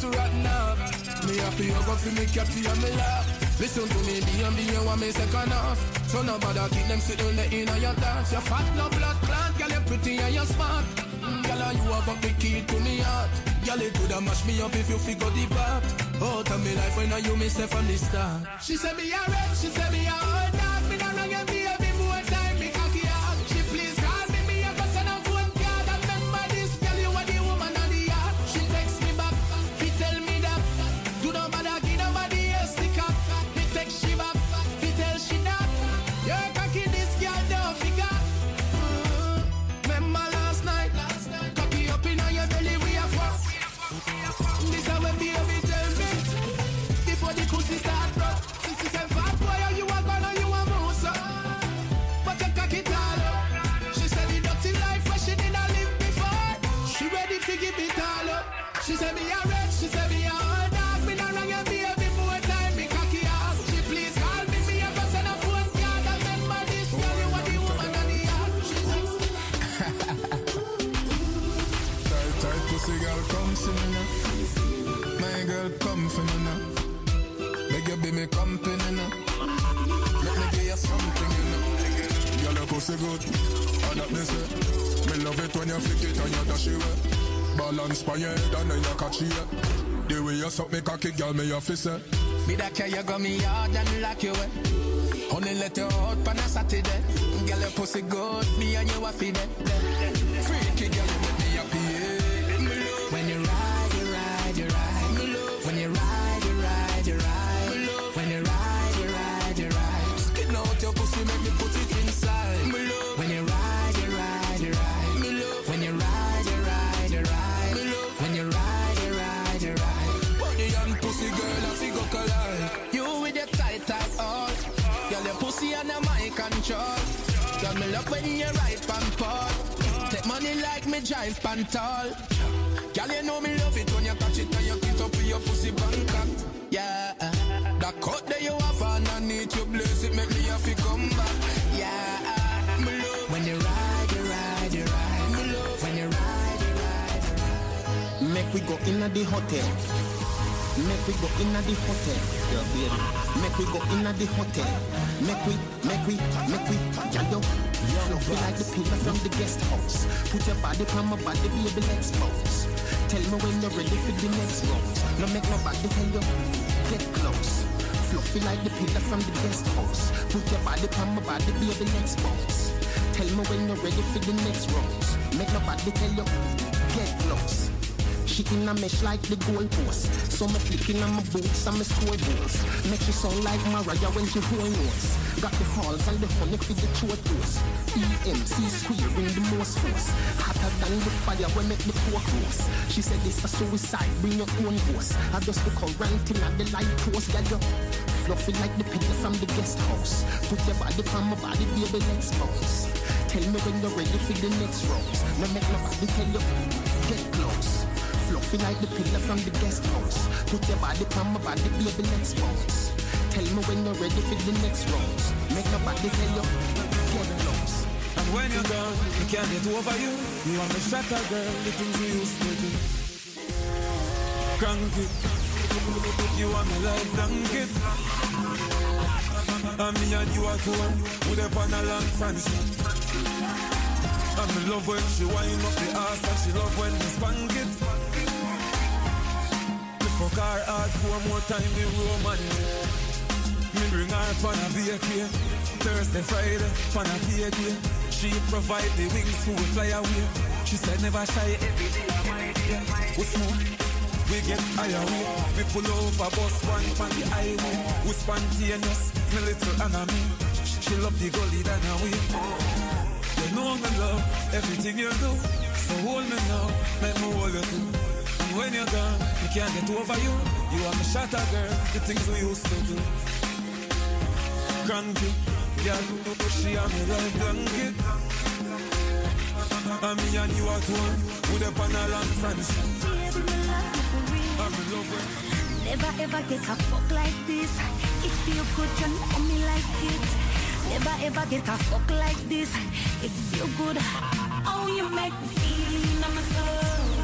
to rotten up. Me have to go for me catty and me laugh. Listen to me, be and be and want me second off. So nobody keep them sitting there in your dance. You fat, no blood clot, girl, you pretty and you smart. Mm, girl, you have a big key to me heart. Girl, it coulda mash me up if you figure the part. Oh, tell me life when I you say from the start. She said me a red, she said me a hard me your fist. Me that care you got me hard and lock you away. Only let you out on a Saturday. Girl, your pussy good, me and you a feed love when you ride pan pod. Take money like me drive pan tall. Girl, you know me love it when you touch it and you get up with your pussy Bangkok. Yeah, that cut that you have underneath your place, it make me have to come back. Yeah, me love when you ride, you ride, you ride. Me love when you ride, you ride, you ride. Make we go in at the hotel. Make we go in at the hotel. Yeah, baby. Make we go in at the hotel. Make we, make we, make we, yeah, yo. Fluffy like the pillar from the guest house. Put your body on my body, baby, let's bounce. Tell me when you're ready for the next round. No make nobody tell you, get close. Fluffy like the pillar from the guest house. Put your body on my body, baby, let's bounce. Tell me when you're ready for the next round. Make nobody tell you, get close. She a mesh like the goalpost. So me flicking on my boots and my scoreboards. Make she sound like Mariah when she hold notes. Got the halls and the honey for the throat toast. EMC square in the most force. Hotter than the fire when make the pork roast. She said this a suicide, bring your own ghost. I just the current in at the light post. Yeah, you fluffy like the pillar from the guest house. Put your body on my body, baby, let's bounce. Tell me when you're ready for the next round. No make nobody tell you, get close. Fluffy like the pillar from the guest house. Put your body on my body, baby, let's bounce. Tell me when you're ready for the next round. Make nobody tell you, get close. And when you're gone, I can't get over you. You are my shatter girl, the things we used to do. Cranky, you are my life donkey. And me and you are two, with up on a long friendship. I'm in love when she wind up the ass and she love when we spank it. Me her hard four more time the romance. Me bring her on a VK. Thursday, Friday, on a PK. She provide the wings for to fly away. She said never shy every day. my dear. We smoke, we get higher way. We pull over bus one on the highway. We spontaneous, me little enemy. She love the gully than a way. You know me love everything you do. So hold me now, let me hold you too. And when you're gone, me can't get over you. You are my shatter girl, the things we used to do. Cranky, yeah, she and me right donkey. And me and you are one, with up on a long friendship. I'm Never ever get a fuck like this. If you could, you know me like it. Never ever get a fuck like this. If you good, oh you make me feel in my soul.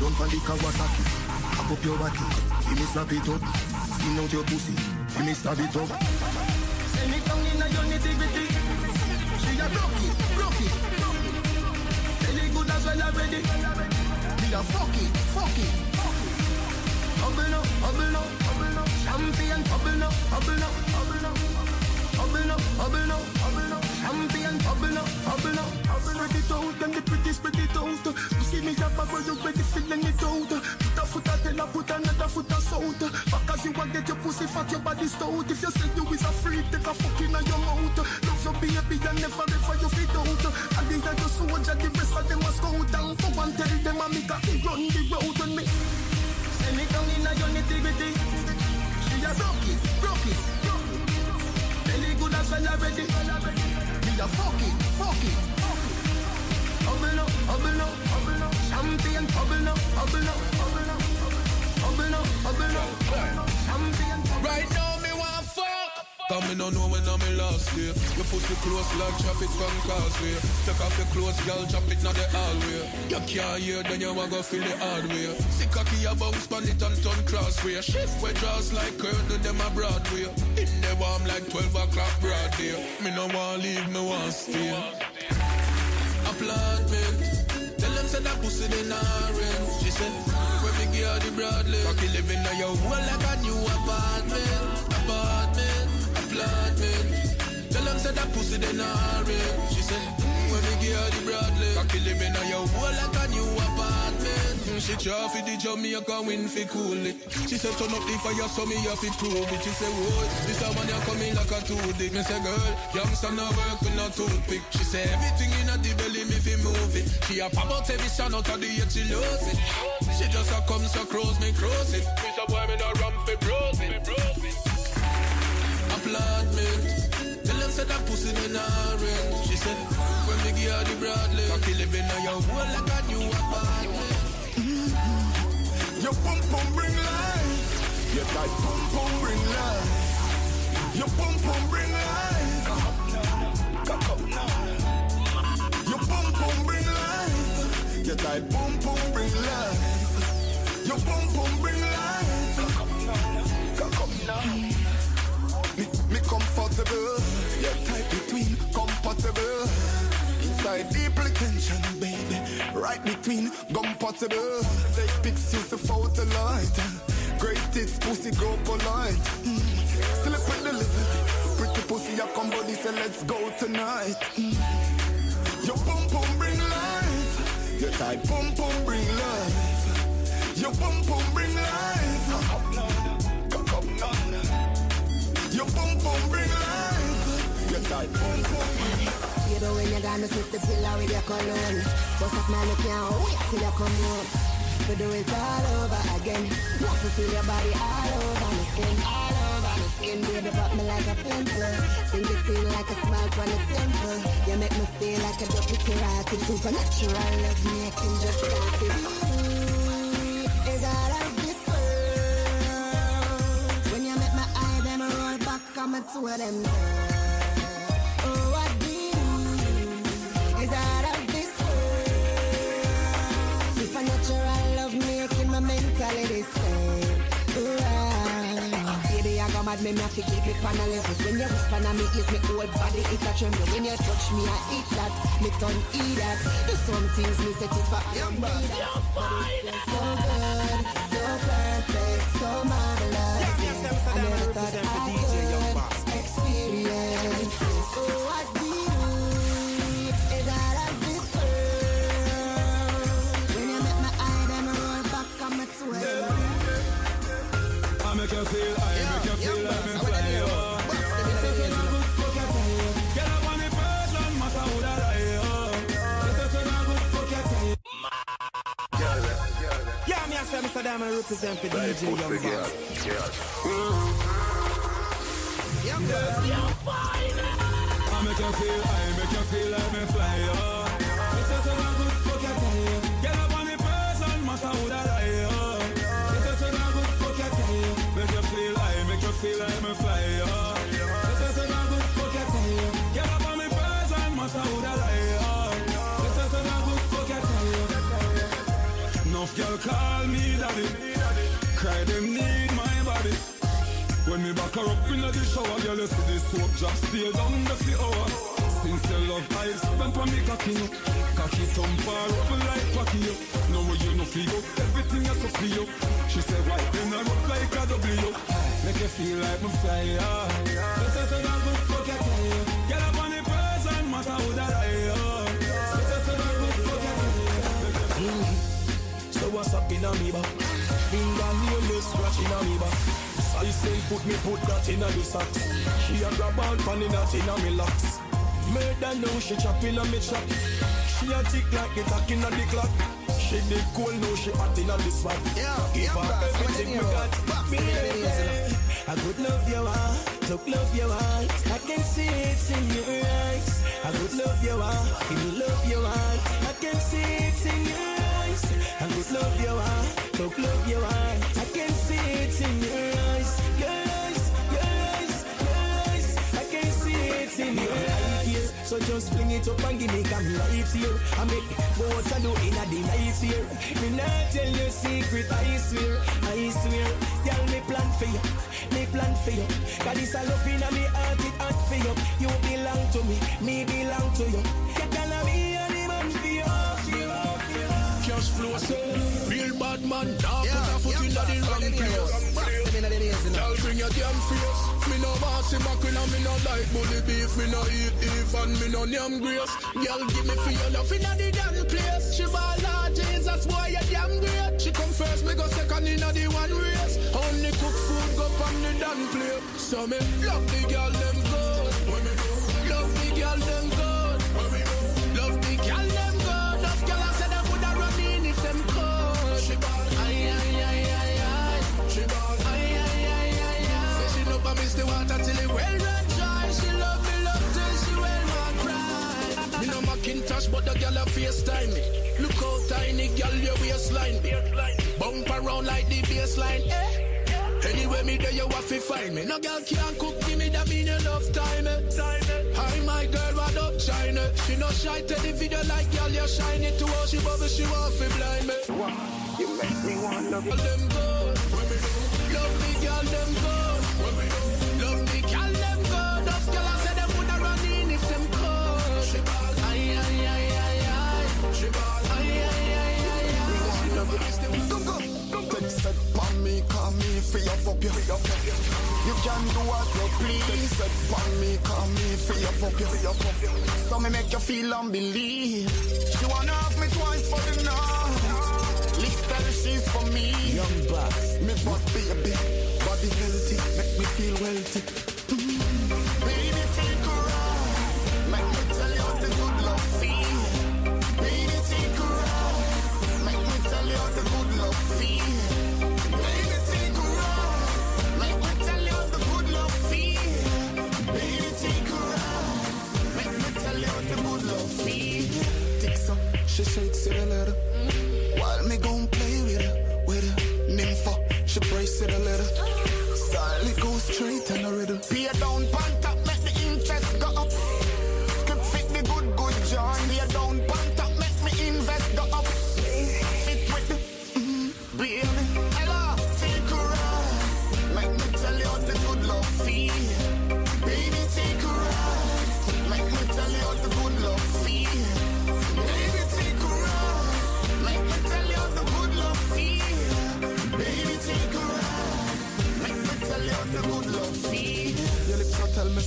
Down on the Kawasaki. Cock up your body, give me slap it up. Skin out your pussy, give me stab it up. Send it down in a your gritty. She a broke it, broke it. Belly good as well already. Me a fuck it, fuck it. Bubble no, bubble no, bubble no. Champion, bubble no, bubble no, bubble no. Bubble no, bubble no, bubble no. Champion, bubble no, bubble no. Spread it out, them the pretty spread it. See me have a boy, you ready feeling it out. Put a foot out, tell her put another foot out. Back as you want get your pussy fat, your body stout. If you say you is a freak, take a fuck in your mouth. Love your baby and never ever you fit out. And they are your soldier, the rest of them a scout. And go and tell them I make a run the road on me. Send me down in a your nitty gritty. She a broke it, broke it, broke it. Belly good as well already. Me a fuck it, fuck it. Bubble up, bubble up. Champion, bubble up, bubble up, bubble up. Bubble up, bubble up. Champion, Right now me want fuck. Cause me no know when I'm in last day You pussy close like traffic from causeway Take off your clothes, girl, drop it now the hallway. You can't hear, then you want go feel the hard way Sick cocky a bounce pan it and turn crossway. Shift where draws like curtain, them a Broadway. In the warm like 12 o'clock broad Me no want leave, me want stay. Applaudment Tell say that pussy not rent She said, when me give her the broadly Cocky living on your wall like a new apartment Apartment, applaudment Tell them say that pussy not rent She said, when me give her the broadly Cocky living on your wall like a apartment She try for the Jamaica win fi cool it. She said turn up the fire so me have to prove it. She say whoa, this a man you coming like a two dick Me say girl, youngster no work with no toothpick. She say everything in the belly me fi move it. She a pop out every shot out of the head she lose it. She just a come so close me cross it. Me say boy me no run fi bros it. Applaudment Tell them say that pussy me not rent. She said when me give her the broadly Cocky living on your wall like a new apartment Your pum pum bring life. Your tight pum pum bring life. Your pum pum bring life. Cock up now. Your pum pum bring life. Your tight pum pum bring life. Your pum pum bring life. Cock up now. Me, me comfortable. Your tight between compatible. Inside deeply tension. Right between compatible. Take pics, use the photo light. Great tits, pussy go polite. Mm. Slip with the liver. Pretty pussy, come body, say let's go tonight. Mm. Your pum pum bring life. Your tight pum pum bring life. Your pum pum bring life. Your. Your pum pum bring life. You know when you're gonna sniff the pillow with your cologne. Just a smile, you can't wait till you come home To do it all over again. Want to feel your body all over my skin. All over my skin. Baby, pop me like a pimple. Sing it feel like a smile from the temple. You make me feel like a deputy rocket Supernatural love making just start it. Ooh, Is all you back Come and of them down. Supernatural love making my mentality stay. Ooh, ah. Baby, I got my word me, me have to keep it on a level. When you whisper on me ears, me whole body it a tremble. When you touch me, I eat that, me tongue eat that. Do some things me set it for you. But it feels so good, so perfect, so marvelous. I never thought I could experience this. Me I say Mr. Diamond represent for DJ Young Boss. I make you feel, I make you feel like me fly, yo. This is a good fuck you tell you. Get up on the person, matter who that I, yo. This is a good fuck you tell you. Make you feel, I make you feel like me fly, yo. Girl call me daddy. Cry them need my body. When me back her up in the shower, girl, you see this soap drop stay down the fi hour. Since your love I spent on me cocky no, cocky thumb far up like cocky yo. Now you no feel everything is so free yo. She said why then I look like a W. Make you feel like me fly yeah. This is a good fuck in a me back? Finger nail scratching a me back. I say put me put that in a the socks. She a grab pan in that in a me locks. Her know she chopping on me chop. She a tick like the tack in a the clock. She did cool now she hot in a the spot. Yeah, Give her everything we got. Boss, Me what it is, you lady. I could love you heart, took love you heart. I can see it in your eyes. I could love you heart, me love you heart. I can see it in your eyes. I could love you heart, took love you heart. I can see it in your eyes, your eyes, your eyes, your eyes. I can see it in your eyes. So just fling it up and give me come right here. I make what I do in a the night here. Me not tell you secret, I swear, I swear. Girl, me plan for you, me plan for you. Cause this a love in a me heart, it hot for you. You belong to me, me belong to you. You gonna be a man for you. Cash flow, real bad man, dog, Yeah, put a foot yeah, in the wrong place. boss, them in the days, you know. Girl, bring your damn face. Me no bossy back when me no like bully beef. Me no eat even me no name grace. Girl, give me for your love inna the damn place. She ball out Jesus, boy, you damn great. She come first, me go second inna the one race. Only cook food go from the damn plate. So me love the girl them good. When me do, love the girl them good. Water till it well run dry. She love me love till she well run cry. Me no Macintosh, but the girl a FaceTime me. Look how tiny girl your waistline be. Bump around like the baseline. Eh? Anyway, me there you have to find me. No girl can't cook, give me that mean enough time. Eh? Hi, my girl, what up, China? She no shy, tell the video like girl, you shine it to her. She bubble, she want to blind me. You make me want love you. Them good. Love me, girl, them good. Take set pon me, call me for your fuck you. You can do as you please. Take set pon me, call me for your fuck you. So me make you feel unbelief. She wanna have me twice for the night. Tell she's for me. Young boss. Me butt baby, body healthy, make me feel wealthy. She shakes it a little. While me gon' play with her, with her nympho, she brace it a little. Style it goes straight and a riddle. Pay down, pant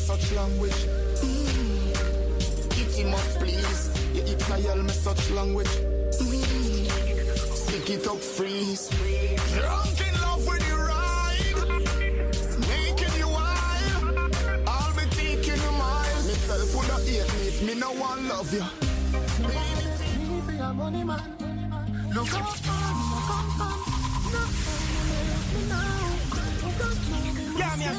such language. Mm. Kitty must please. You hips I me such language. Mm. Stick it up, freeze. Drunk in love with your ride. Making you wild. I'll be taking you miles. Myself would not hate me if me no one love you. Baby, me for your money, man. Look how.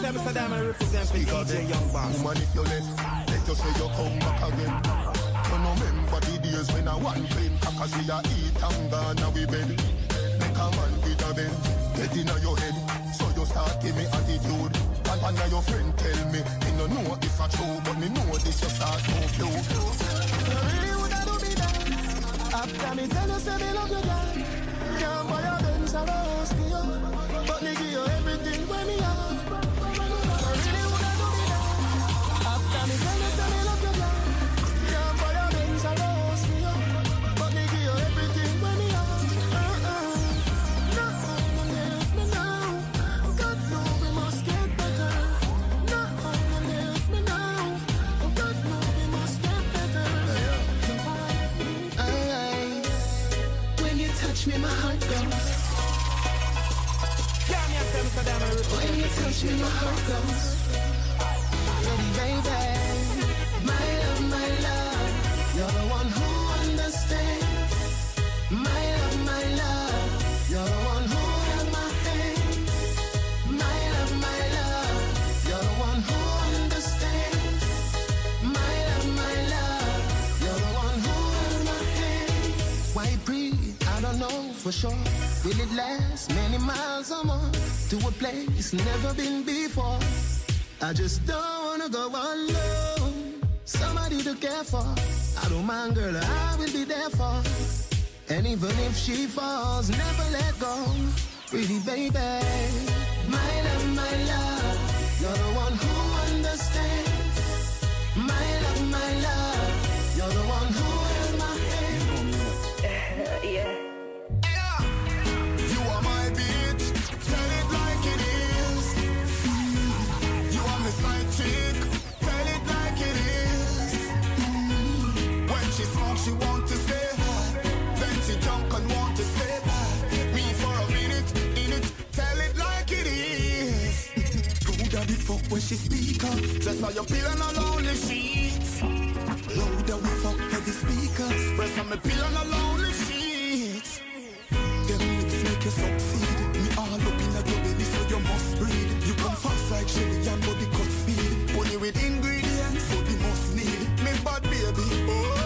Yeah, me say represent for DJ Young Boss. Woman, if you let, let you say you come back again. You know remember the days when I want plain crackers we a eat and gone a we bed. Make a man with a bend, get in your head. So you start give me attitude. And one of your friend tell me, me no know if I true, but me know this you start to do. Really would I do me that? After me tell you say me love you, girl. Can't buy a Benz or a house When you touch me, my heart goes. Baby, baby, my love, my love, you're the one who understands. My love, my love, you're the one who held my love, my love, you're the one who understands. My love, my love, you're the one who held my hand. Why breathe? I don't know for sure. Will it last many miles or more to a place never been before? I just don't wanna go alone. Somebody to care for. I don't mind, girl, I will be there for. And even if she falls, never let go. Pretty baby, my love, my love, you're the one who understands. My love, my love, you're the one who fuck when she speak up. Just how you pillow on a lonely sheets. Louder we fuck heavy speakers. Rest on me pillow on a lonely sheets. Them lips make you succeed. Me all up in a your belly, so you must breathe. You come fast like Shelly and body cut speed. Only with ingredients, so the must need. Me bad baby, oh.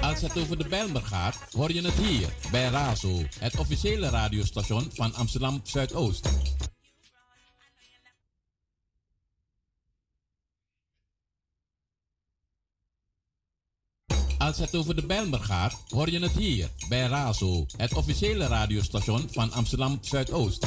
Als het over de Bijlmer gaat, hoor je het hier bij Razo, het officiële radiostation van Amsterdam Zuidoost. Als het over de Bijlmer gaat, hoor je het hier bij Razo, het officiële radiostation van Amsterdam Zuidoost.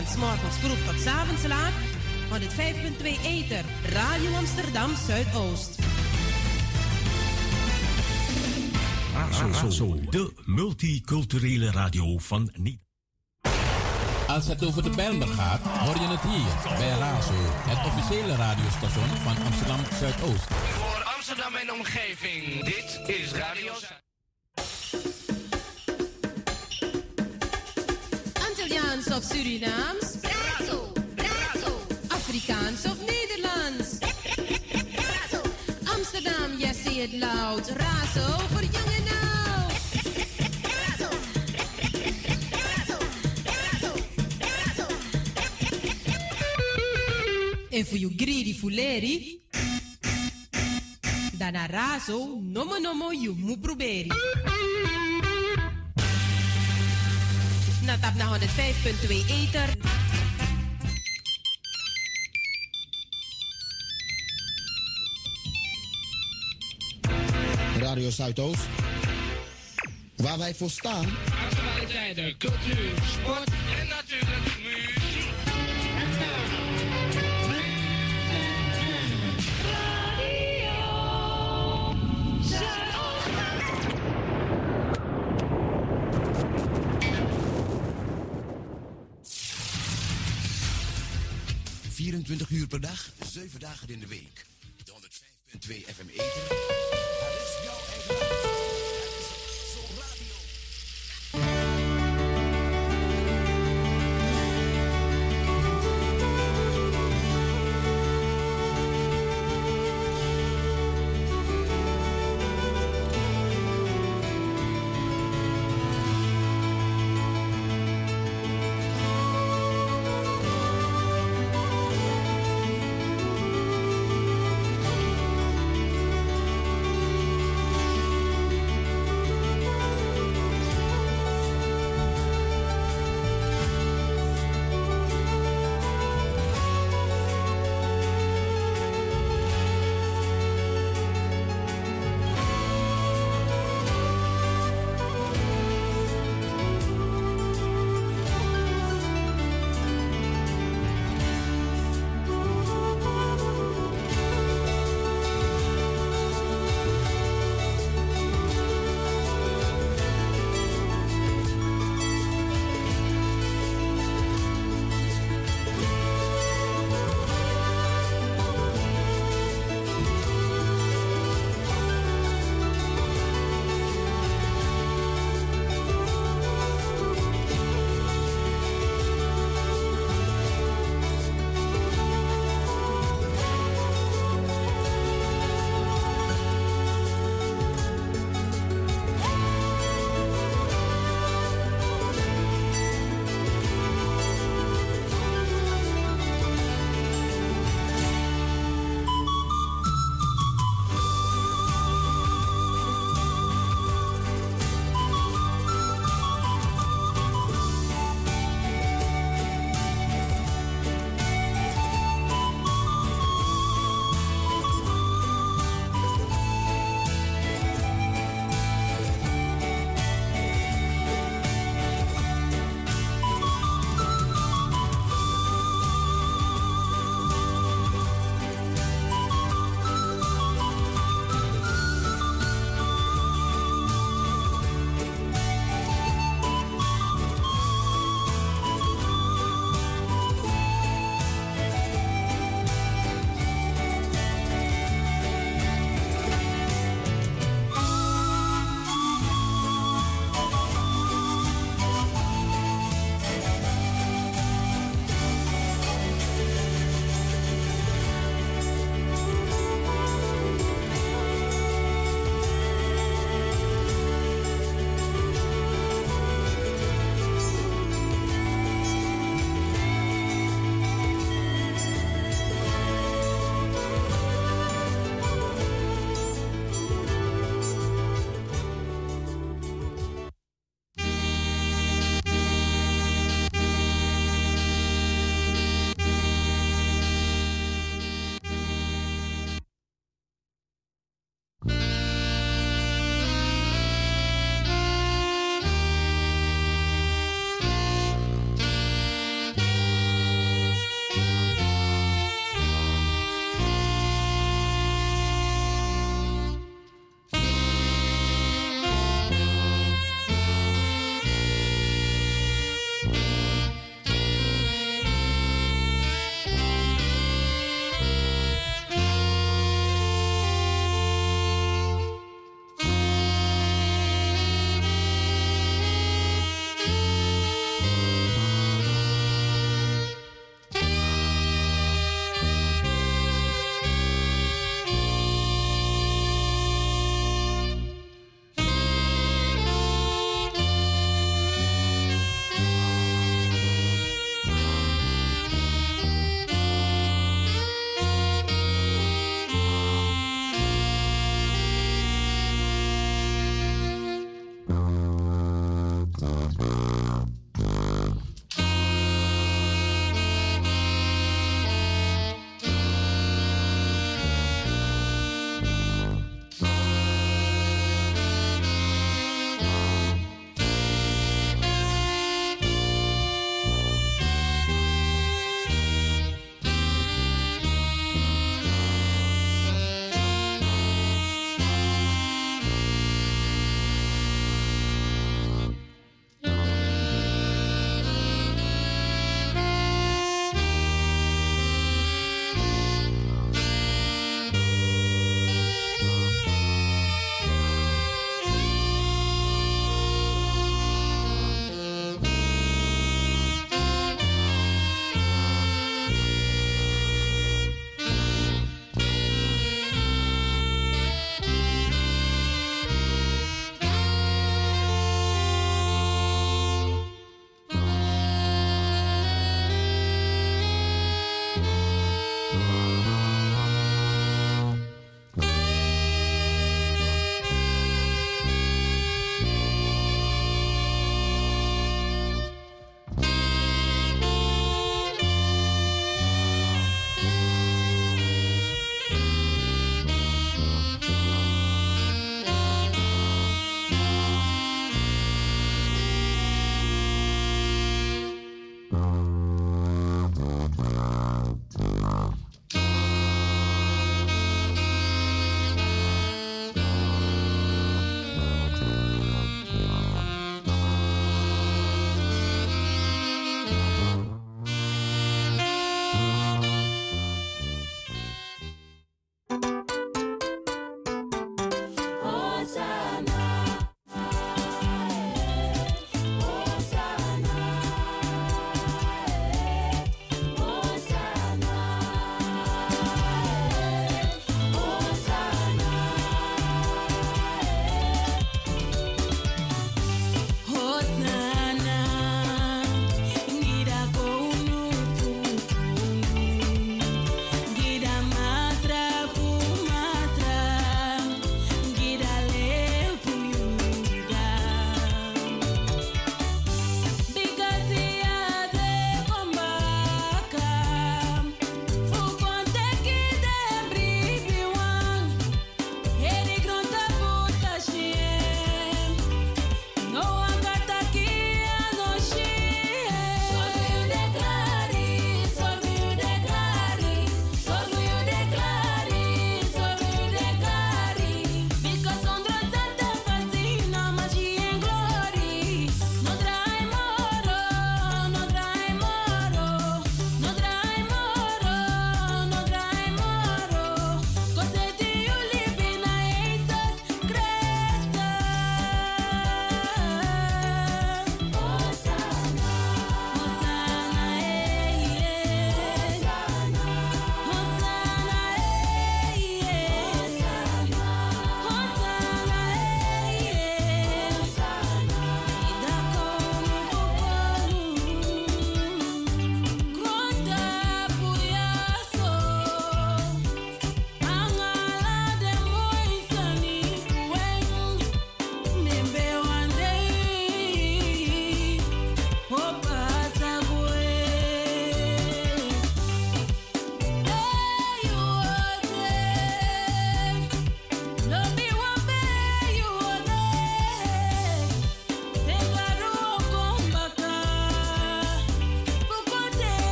Van s morgens vroeg tot s avonds laat. 105.2 Eter. Radio Amsterdam Zuidoost. Razo, de multiculturele radio van niet. Als het over de Bijlmer gaat, hoor je het hier bij Razo, het officiële radiostation van Amsterdam Zuidoost. Voor Amsterdam en omgeving, dit is Radio fuleri. Dana razo, nomo nomo mu proberi. Natap na 105.2 Eter. Radio Zuidoost. Waar wij voor staan. Actualiteiten, cultuur, sport in de week.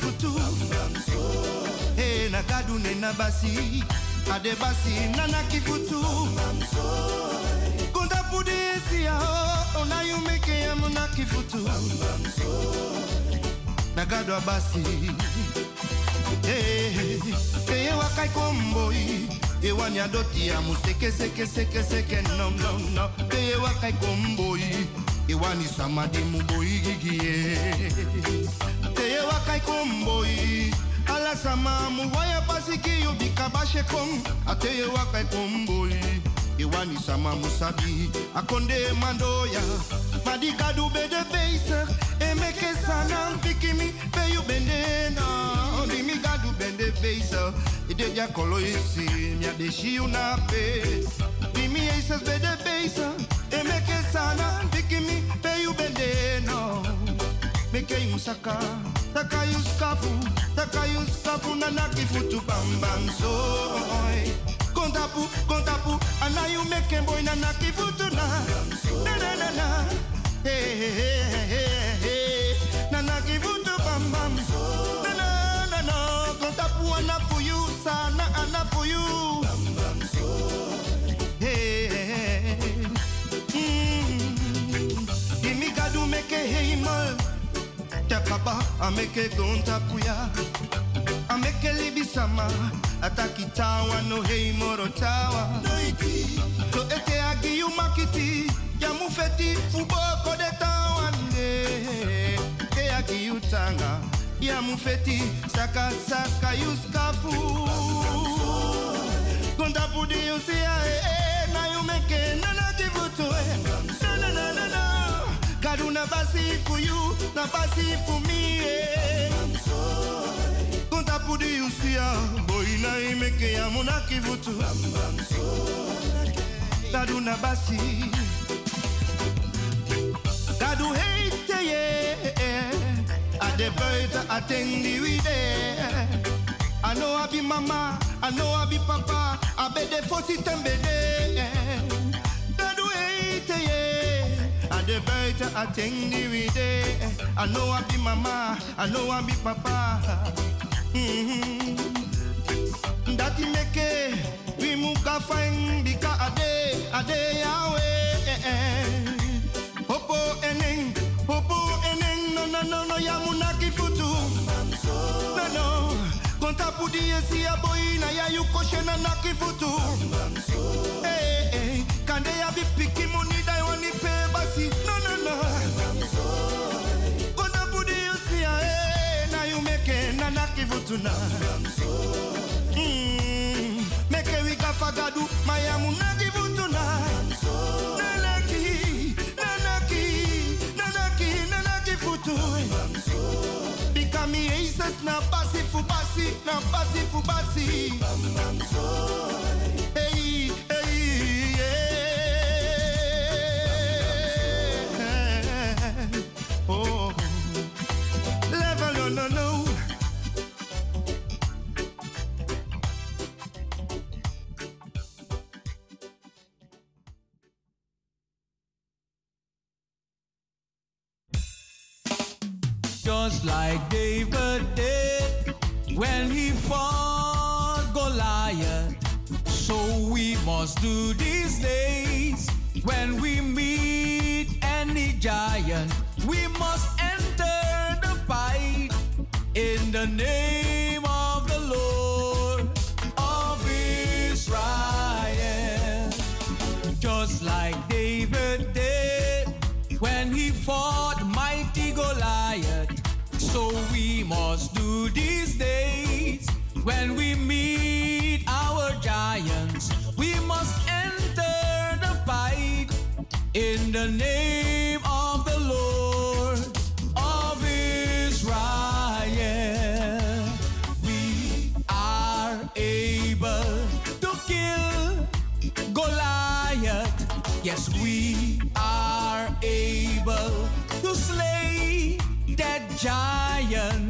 Futu. Hey na gadu ne na basi, ade basi na naki futu. Bam soy. Kunta pudi usia, oh na you make ya munaki futu. Bam bam soy. Na gadu abasi. Hey, hey, wakai komboi. Ewan ya doti ya mu seke seke. Hey, wakai komboi. Ewan isama di mu wakai komboi. Ala sama mu waya pasiki yo bikabashe kong. Ate wakai komboi. Iwani sama musabi akonde mandoya. Madika du bede beisa emeke sana pikimi pe you bende na. Mi gadu bende beisa ide ja kolo isi una pe. Dimi eisas bede beisa emeke sana pikimi pe you bende no meke musaka taka yuskafu taka yuskafu na nakifutu bam bam kontapu kontapu ana you make boy na nakifutu na. Na na na na. Hey hey hey hey takaba ameke gontapuya ameke libisama atakitawa no hei morotawa noiti to ete agi yu makiti ya mufeti fuboko de tawane ke agi yu tanga ya mufeti saka saka yuskafu. Konta pudi yusia eh na yu meke nana kivutu eh Kaduna basi for you, na basi for me. Eh. Konta pudi usia, boy na imeke ya muna kivutu. Kaduna basi, kadu hate ye. Ade buiten attendi there. I know I be mama, I know I be papa, I be the fosi tembede. Kadu hate ye. Ade buiten attendi we there. I know I be mama, I know I be papa. Mm-hmm. Dati meke, we muka find bika ade, ade yawe. Popo eneng, popo eneng, no no no no yamunaki futu. No no, konta pudi esi ya boy na ya yu koshe na naki futu. Hey hey, kande ya bi piki na naki futu na. Mm, make we ka fagadu mayamu na. Nanaki, nanaki, nanaki, nanaki futu. Bika mi aces na basi fu basi, na basi fu basi. Hey, like David did when he fought Goliath. So we must do these days when we meet any giant. We must enter the fight in the name when we meet our giants. We must enter the fight in the name of the Lord of Israel. We are able to kill Goliath. Yes, we are able to slay that giant.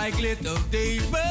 Like little David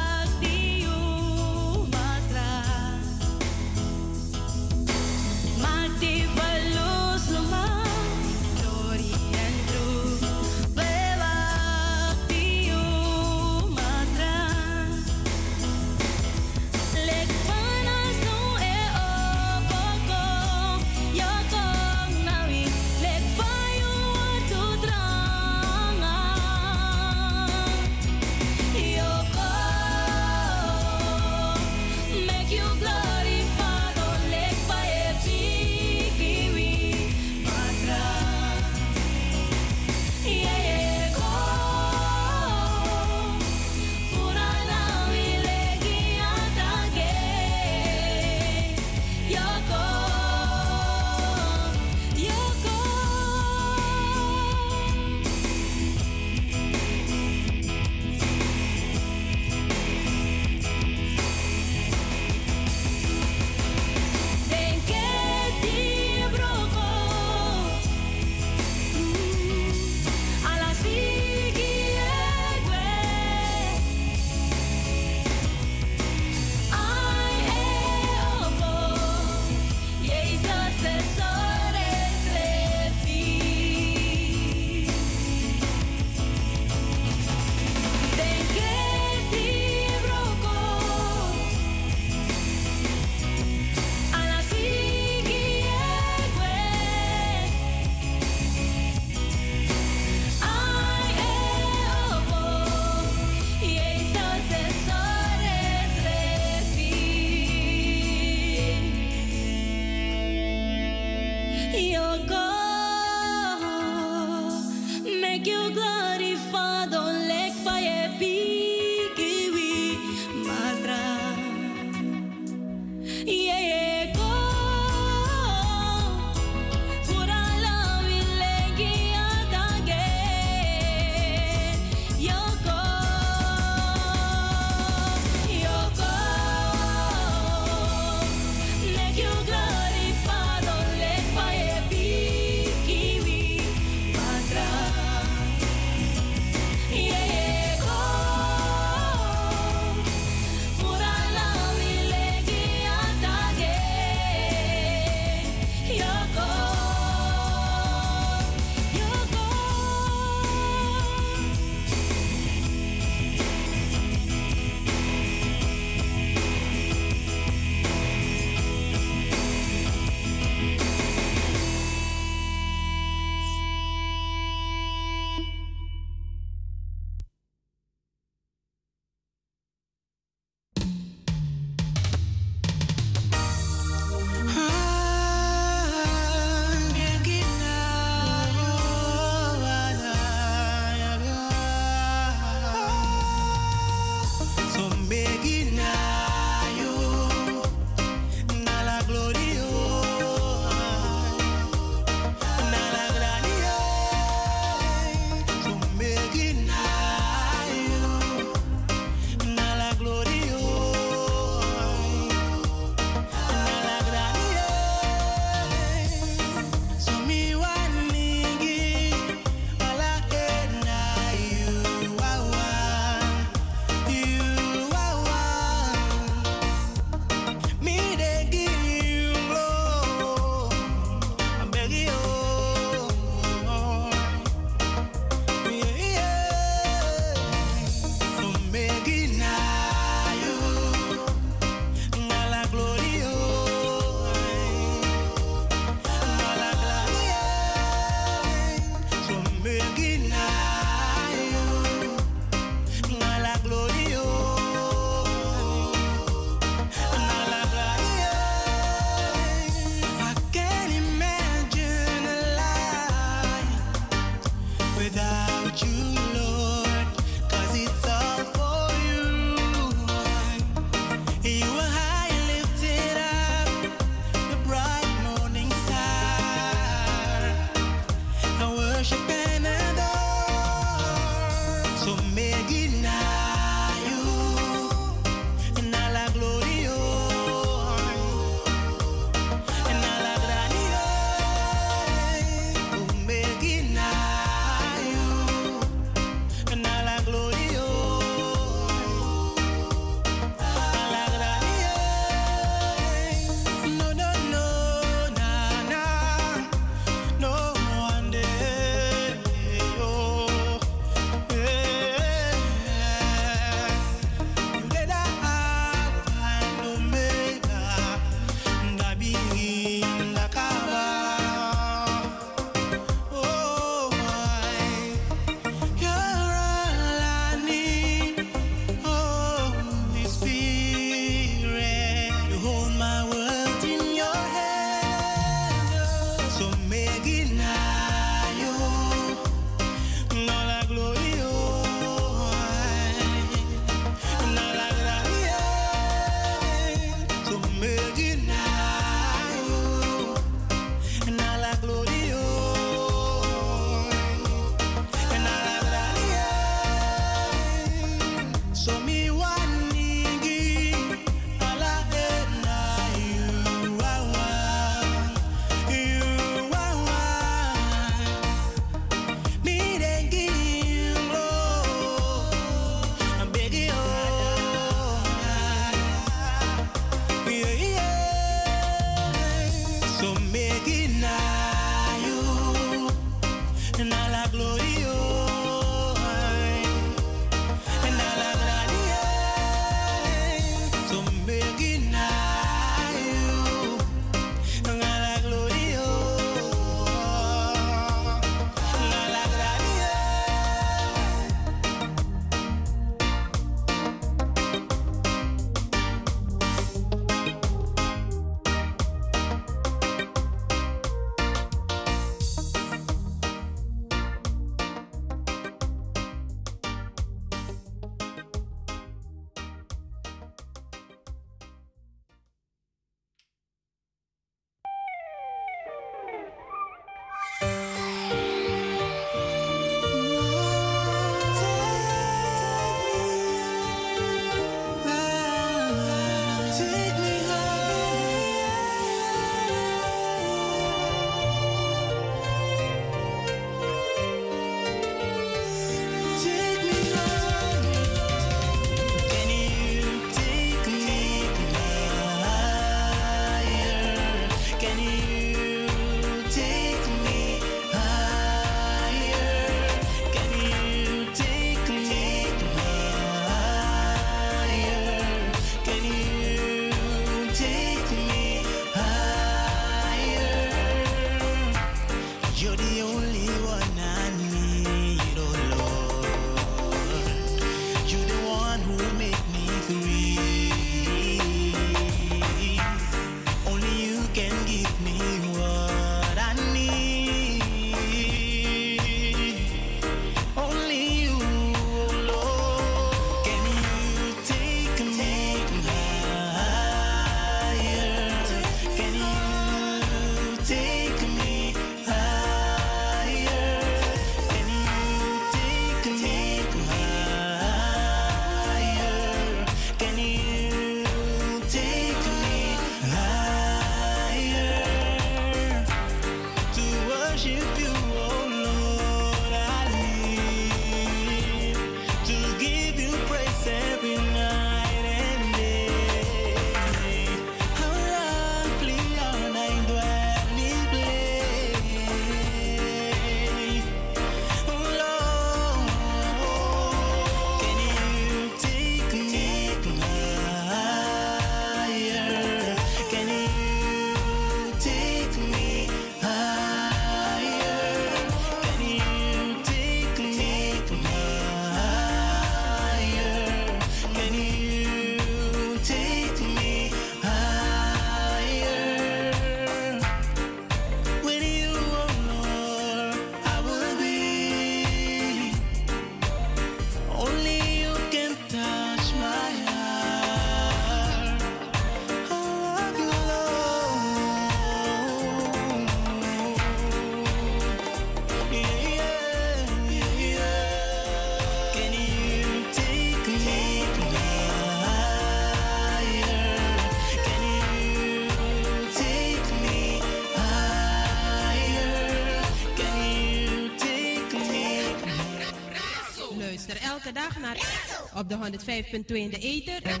op de 105.2 in de ether.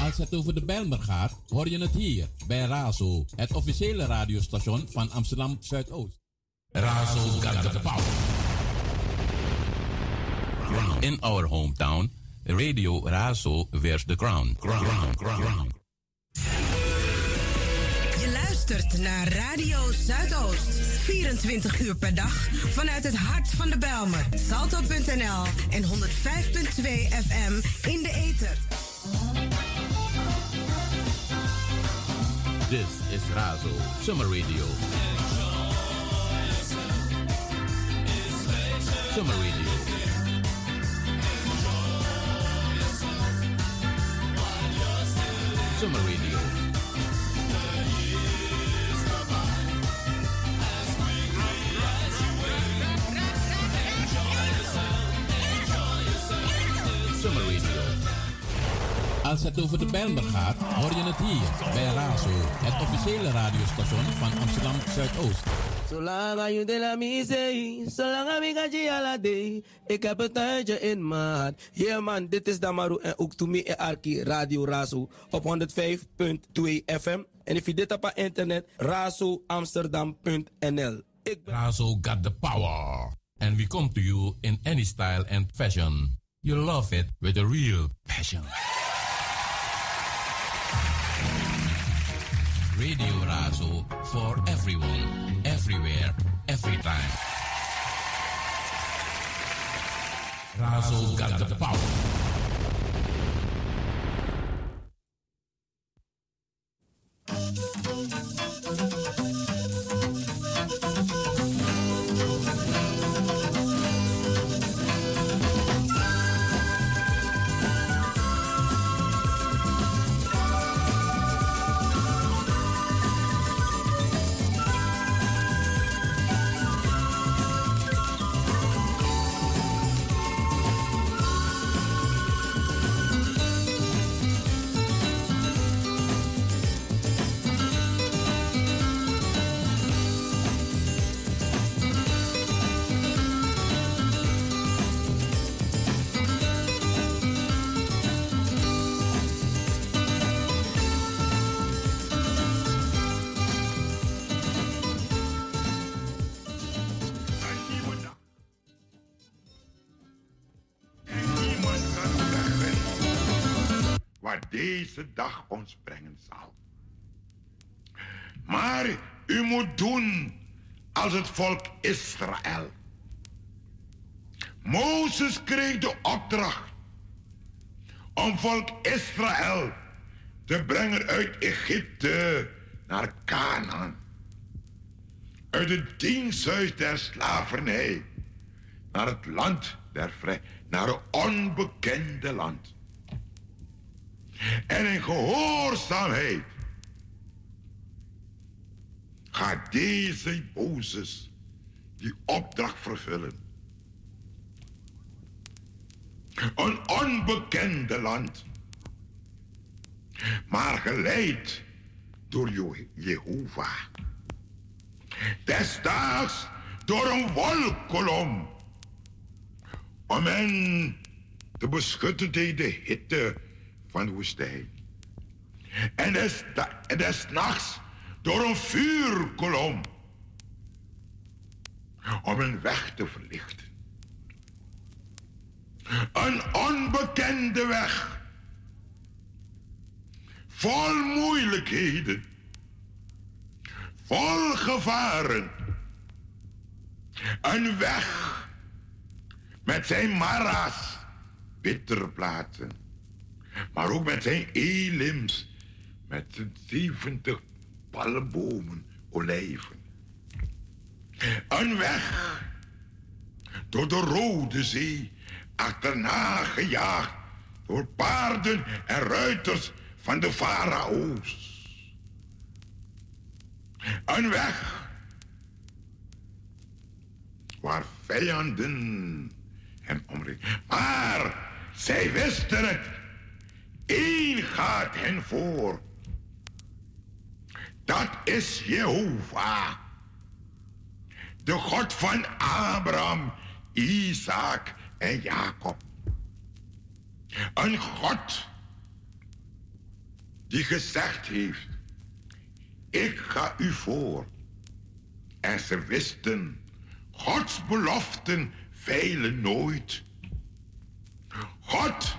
Als het over de Bijlmer gaat, hoor je het hier bij Razo, het officiële radiostation van Amsterdam Zuidoost. Razo got the power. In our hometown, Radio Razo wears the crown. Crown, crown, crown. Je luistert naar Radio Zuidoost. 24 uur per dag vanuit het hart van de Belmer. Salto.nl en 105.2 FM in de ether. This is Razo Summer Radio. Summer Radio. Het over de Bijlmer gaat, hoor je het hier bij Razo, het officiële radiostation van Amsterdam Zuidoost. Zolang je de la misee, zolang ik je ala. Ik heb een tuintje in hart. Yeah man, dit is Damaru en ook to me en Arki Radio Razo op 105.2 FM. En if je dit op internet, razoamsterdam.nl. Razo got the power. And we come to you in any style and fashion. You love it with a real passion. Radio Razo for everyone, everywhere, every time. Razo got the power. Deze dag ons brengen zal. Maar u moet doen als het volk Israël. Mozes kreeg de opdracht om volk Israël te brengen uit Egypte naar Canaan. Uit het diensthuis der slavernij naar het land der vrij, naar een onbekende land. En in gehoorzaamheid gaat deze Mozes die opdracht vervullen. Een onbekende land, maar geleid door Je- Jehovah. Desdaags door een wolkolom, om hen te beschutten tegen de hitte van de woestijn. En des, en des nachts door een vuurkolom, om een weg te verlichten. Een onbekende weg. Vol moeilijkheden. Vol gevaren. Een weg met zijn mara's, bitterplaten. Maar ook met zijn elims, met zijn 70 palmbomen, olijven. Een weg door de Rode Zee, achterna gejaagd door paarden en ruiters van de farao's. Een weg waar vijanden hem omringen. Maar zij wisten het. Eén gaat hen voor. Dat is Jehovah. De God van Abraham, Isaac en Jacob. Een God die gezegd heeft, ik ga u voor. En ze wisten, Gods beloften veilen nooit. God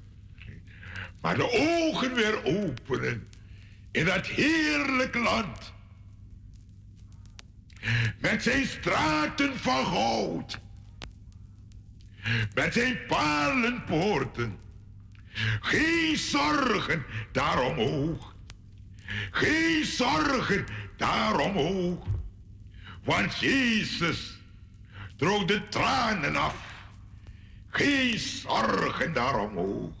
Maar de ogen weer openen in dat heerlijk land. Met zijn straten van goud. Met zijn palenpoorten. Geen zorgen daaromhoog. Geen zorgen daaromhoog. Want Jezus droog de tranen af. Geen zorgen daaromhoog.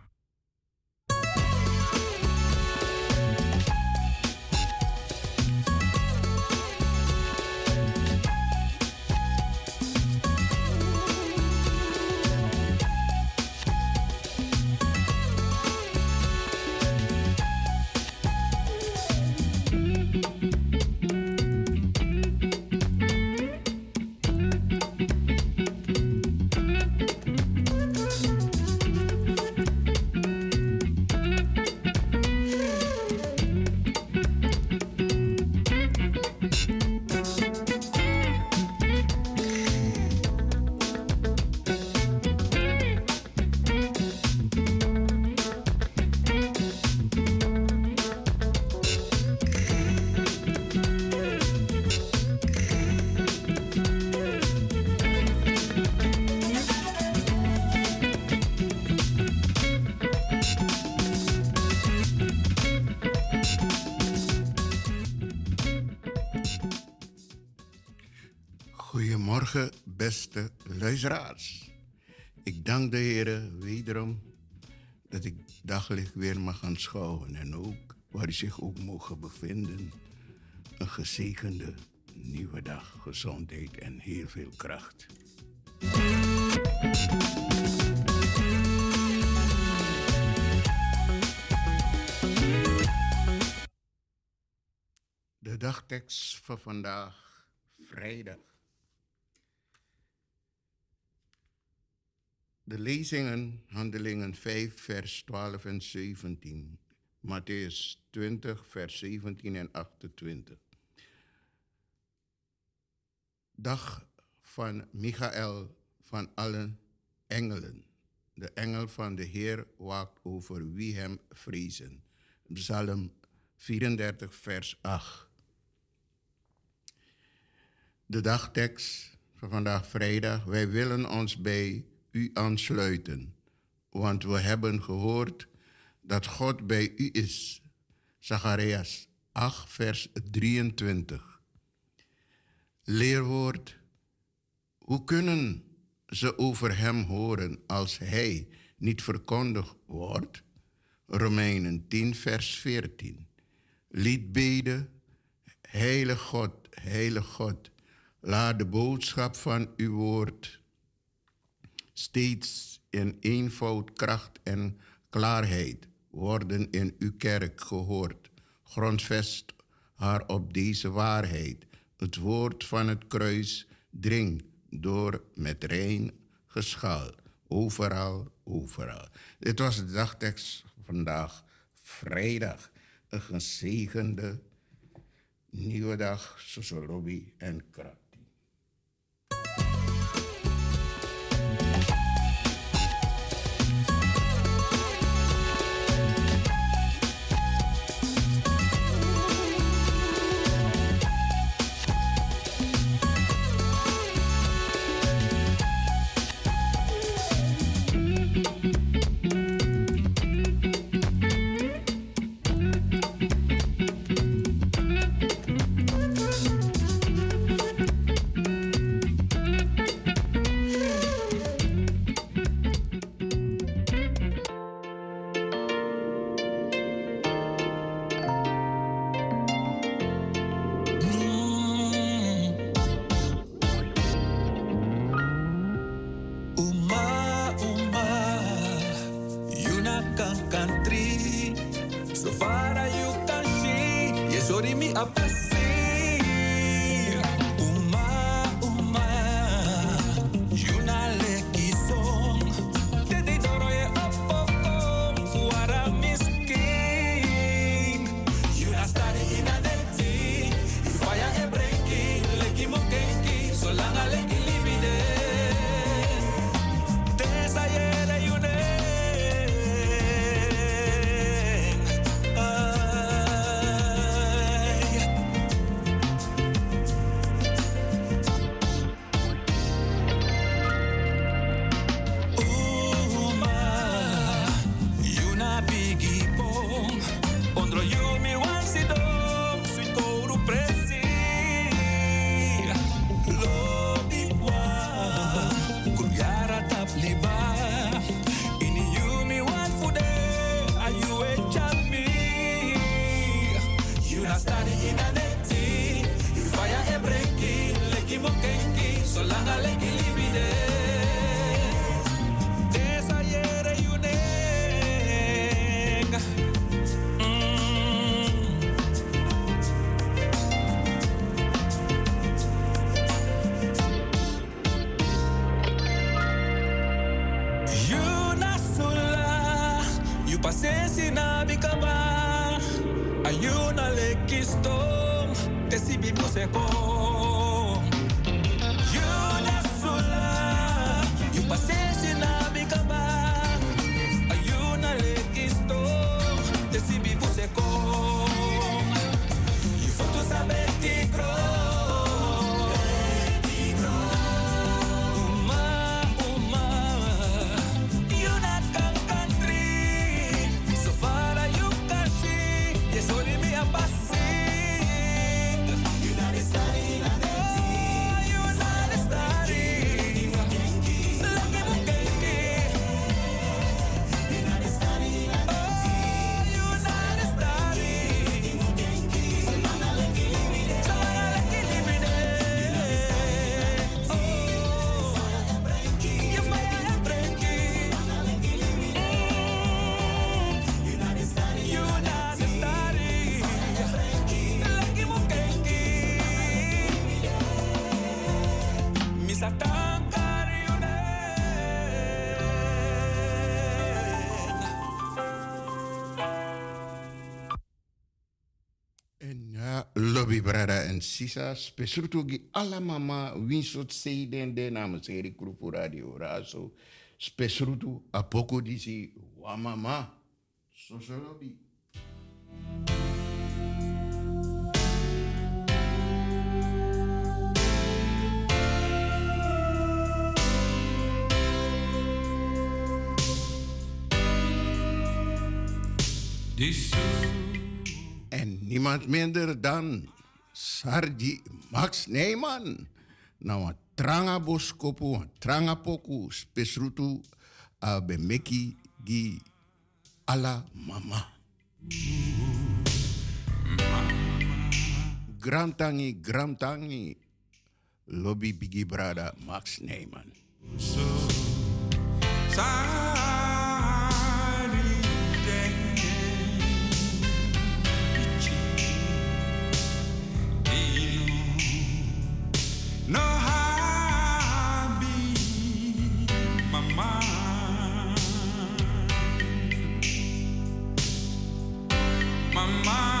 Luisteraars. Ik dank de Heer wederom dat ik daglicht weer mag aanschouwen en ook waar u zich ook mogen bevinden. Een gezegende nieuwe dag, gezondheid en heel veel kracht. De dagtekst van vandaag, vrijdag. De lezingen, handelingen 5, vers 12 en 17. Matthäus 20, vers 17 en 28. Dag van Michael van alle engelen. De engel van de Heer waakt over wie hem vrezen. Psalm 34, vers 8. De dagtekst van vandaag vrijdag. Wij willen ons bij u aansluiten, want we hebben gehoord dat God bij u is. Zacharias 8, vers 23. Leerwoord. Hoe kunnen ze over hem horen als hij niet verkondigd wordt? Romeinen 10, vers 14. Liedbeden. Heilige God, heilige God, laat de boodschap van uw woord steeds in eenvoud, kracht en klaarheid worden in uw kerk gehoord. Grondvest haar op deze waarheid. Het woord van het kruis dringt door met rein geschaal. Overal, overal. Dit was de dagtekst vandaag, vrijdag. Een gezegende nieuwe dag, Sosolobi en Krat. Para you can she Yes, sorry me a pass we brada en sisa spesruto gi ala mama win sot seiden de na seri krupu radio raso spesruto apoko disi wa mama. Sosolobi En niemand minder dan Sarji Max Neiman, nama wan tranga boskopu tranga poku spesrutu a uh, bemeki gi ala mama. Gramtangi, gramtangi, lobby bigi brada Max Neyman. So, my mind.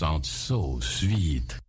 sounds so sweet.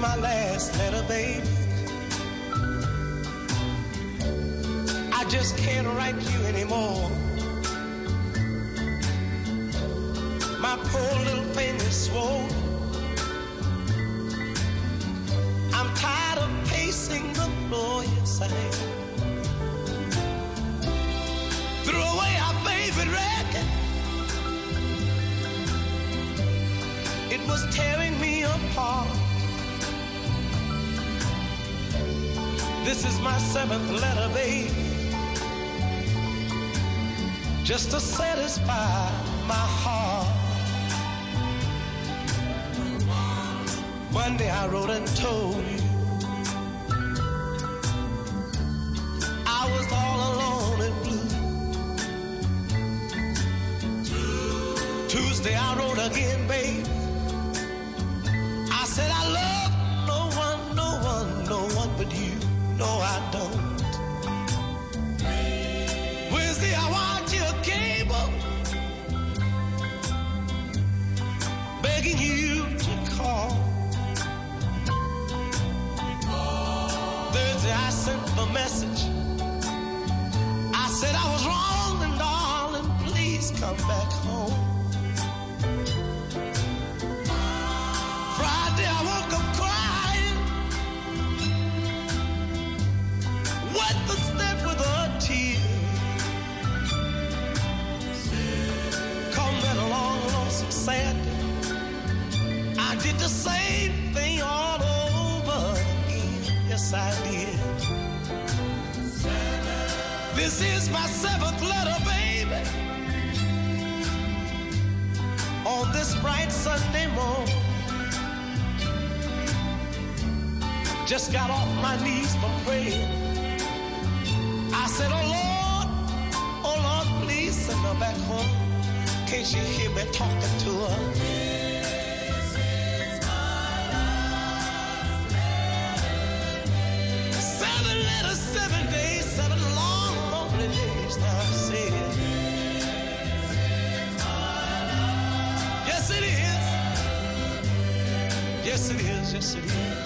my last letter, baby. I wrote and told sent the message. I said I was wrong, and darling, please come back home. bright Sunday morning, Just got off my knees for prayer. I said, Oh Lord, oh Lord, please send her back home. Can't you hear me talking to her? city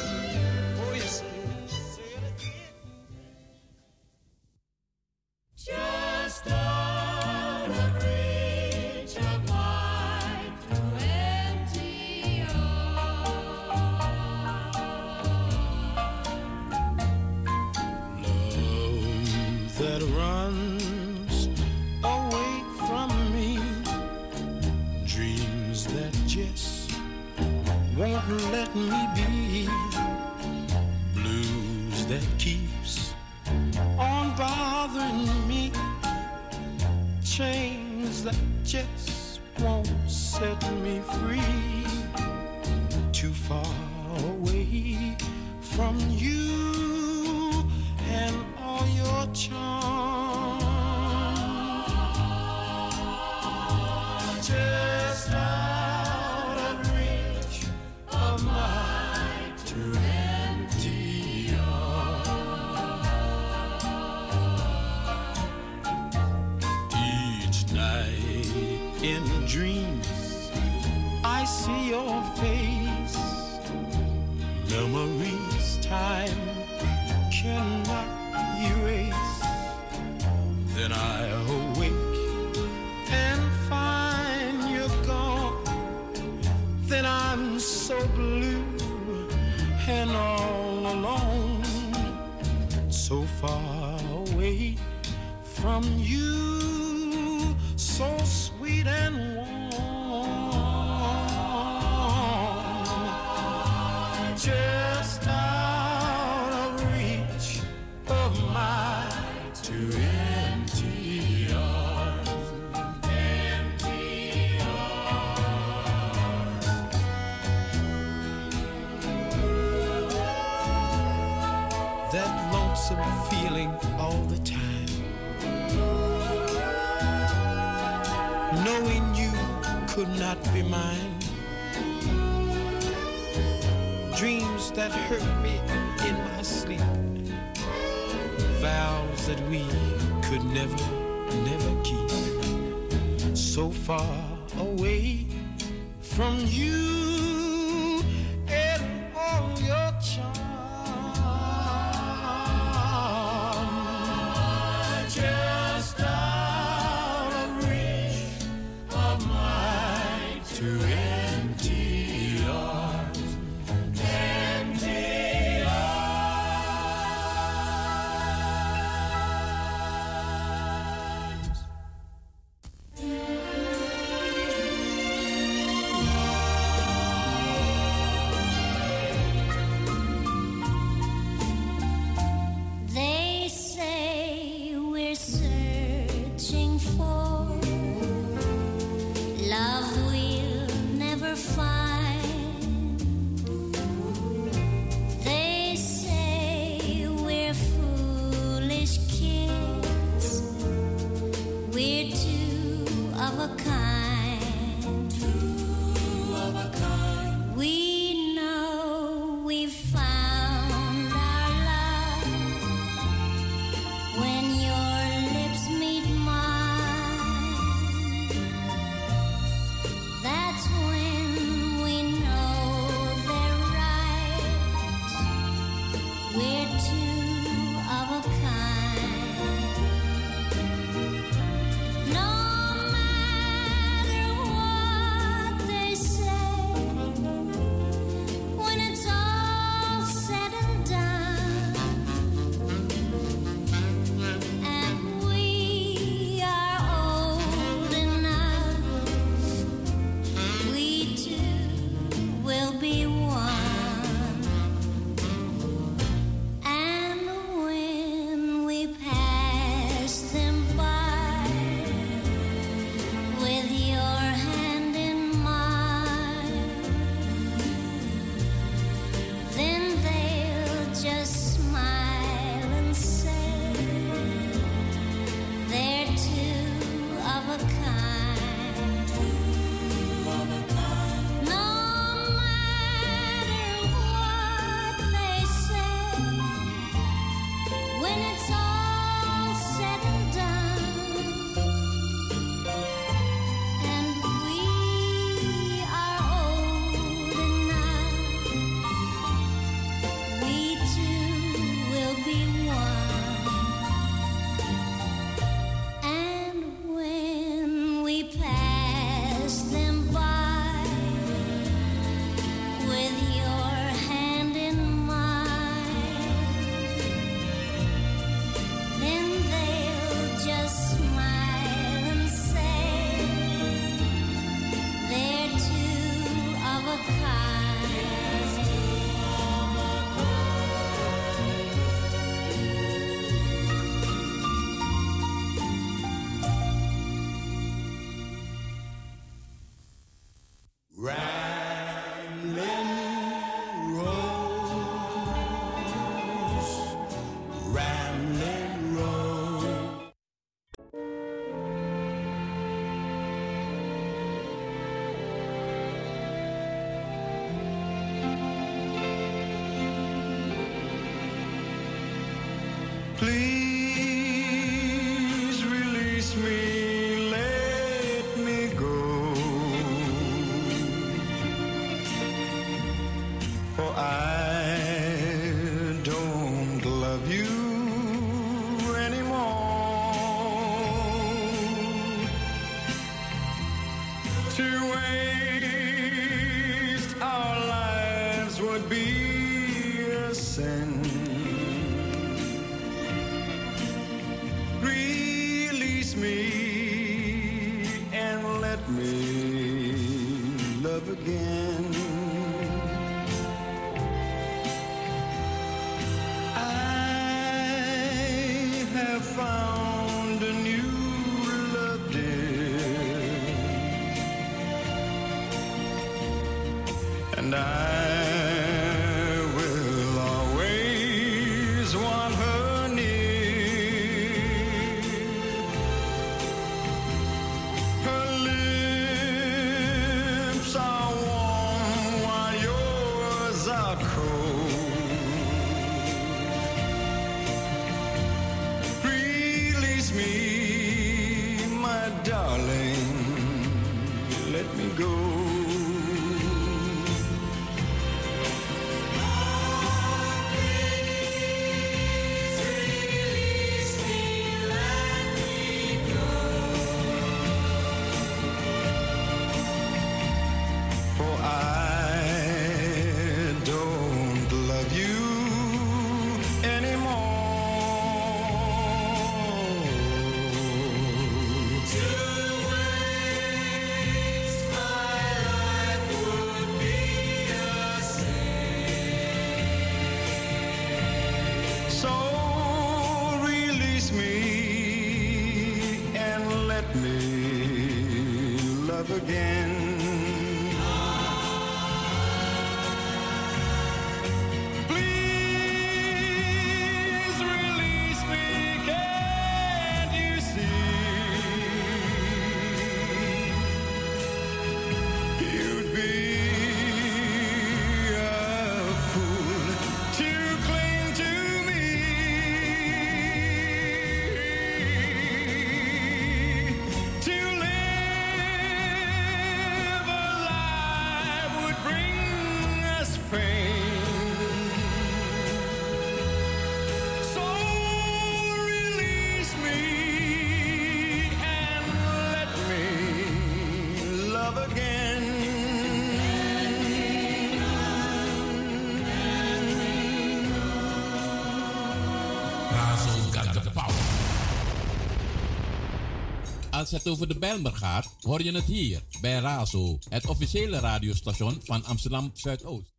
Als het over de Bijlmer gaat, hoor je het hier bij Razo, het officiële radiostation van Amsterdam Zuidoost.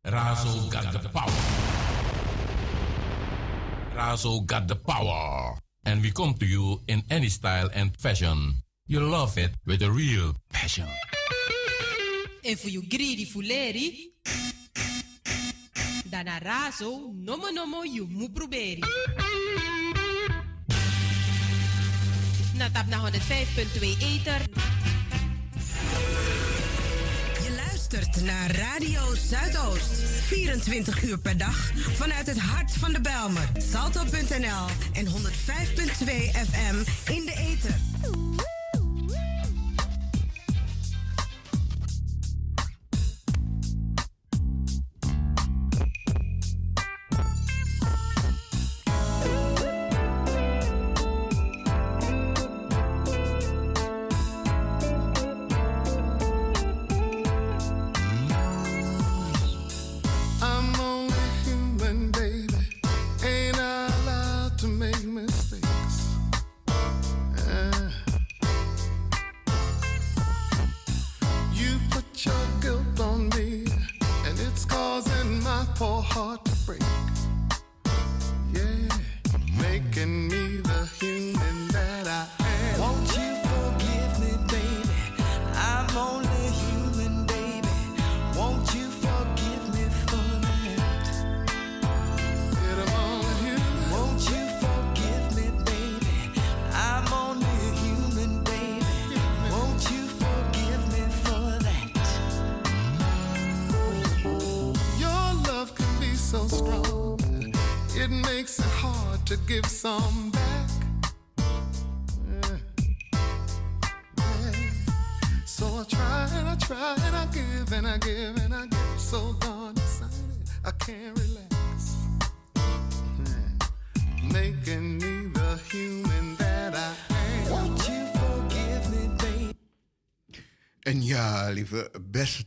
Razo got the power. Razo got the power. And we come to you in any style and fashion. You love it with a real passion. En voor you greedy fuleri, dan Razo, nomo nomo you moet proberi. Natap naar 105.2 Eter. Je luistert naar Radio Zuidoost. 24 uur per dag vanuit het hart van de Belmer. Salto.nl en 105.2 FM in de Eter.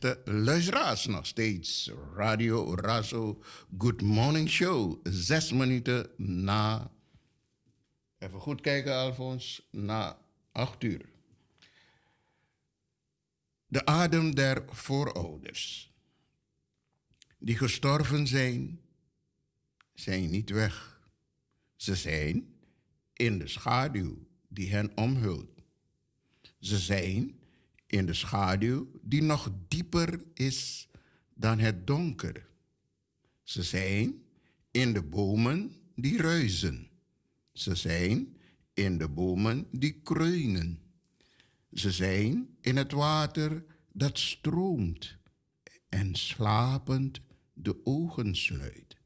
Beste luisteraars, nog steeds Radio Razo Good Morning Show. Zes minuten na, even goed kijken Alfons, na acht uur. De adem der voorouders, die gestorven zijn, zijn niet weg. Ze zijn in de schaduw die hen omhult. Ze zijn in de schaduw die nog dieper is dan het donker. Ze zijn in de bomen die ruizen. Ze zijn in de bomen die kreunen. Ze zijn in het water dat stroomt en slapend de ogen sluit.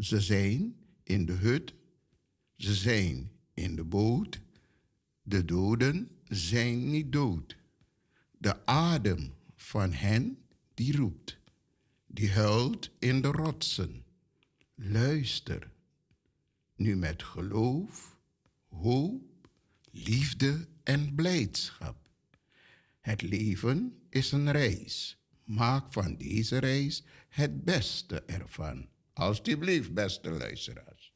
Ze zijn in de hut, ze zijn in de boot. De doden zijn niet dood. De adem van hen die roept, die huilt in de rotsen. Luister, nu met geloof, hoop, liefde en blijdschap. Het leven is een reis. Maak van deze reis het beste ervan. Alsjeblieft, beste luisteraars.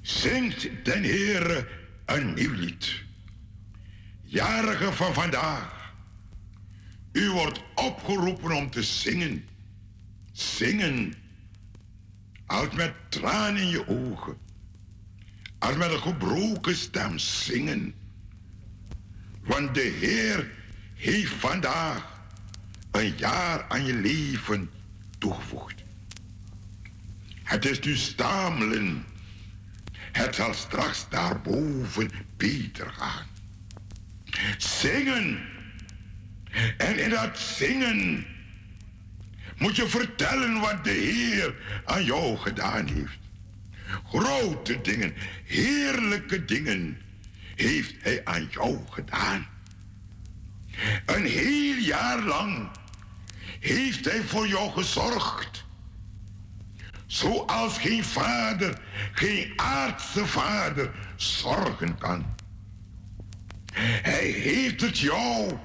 Zingt den Heere een nieuw lied. Jarige van vandaag. U wordt opgeroepen om te zingen. Zingen. Als met tranen in je ogen. Als met een gebroken stem zingen. Want de Heer heeft vandaag een jaar aan je leven toegevoegd. Het is nu stamelen. Het zal straks daarboven beter gaan. Zingen. En in dat zingen moet je vertellen wat de Heer aan jou gedaan heeft. Grote dingen, heerlijke dingen heeft Hij aan jou gedaan. Een heel jaar lang heeft Hij voor jou gezorgd. Zoals geen vader, geen aardse vader zorgen kan. Hij heeft het jou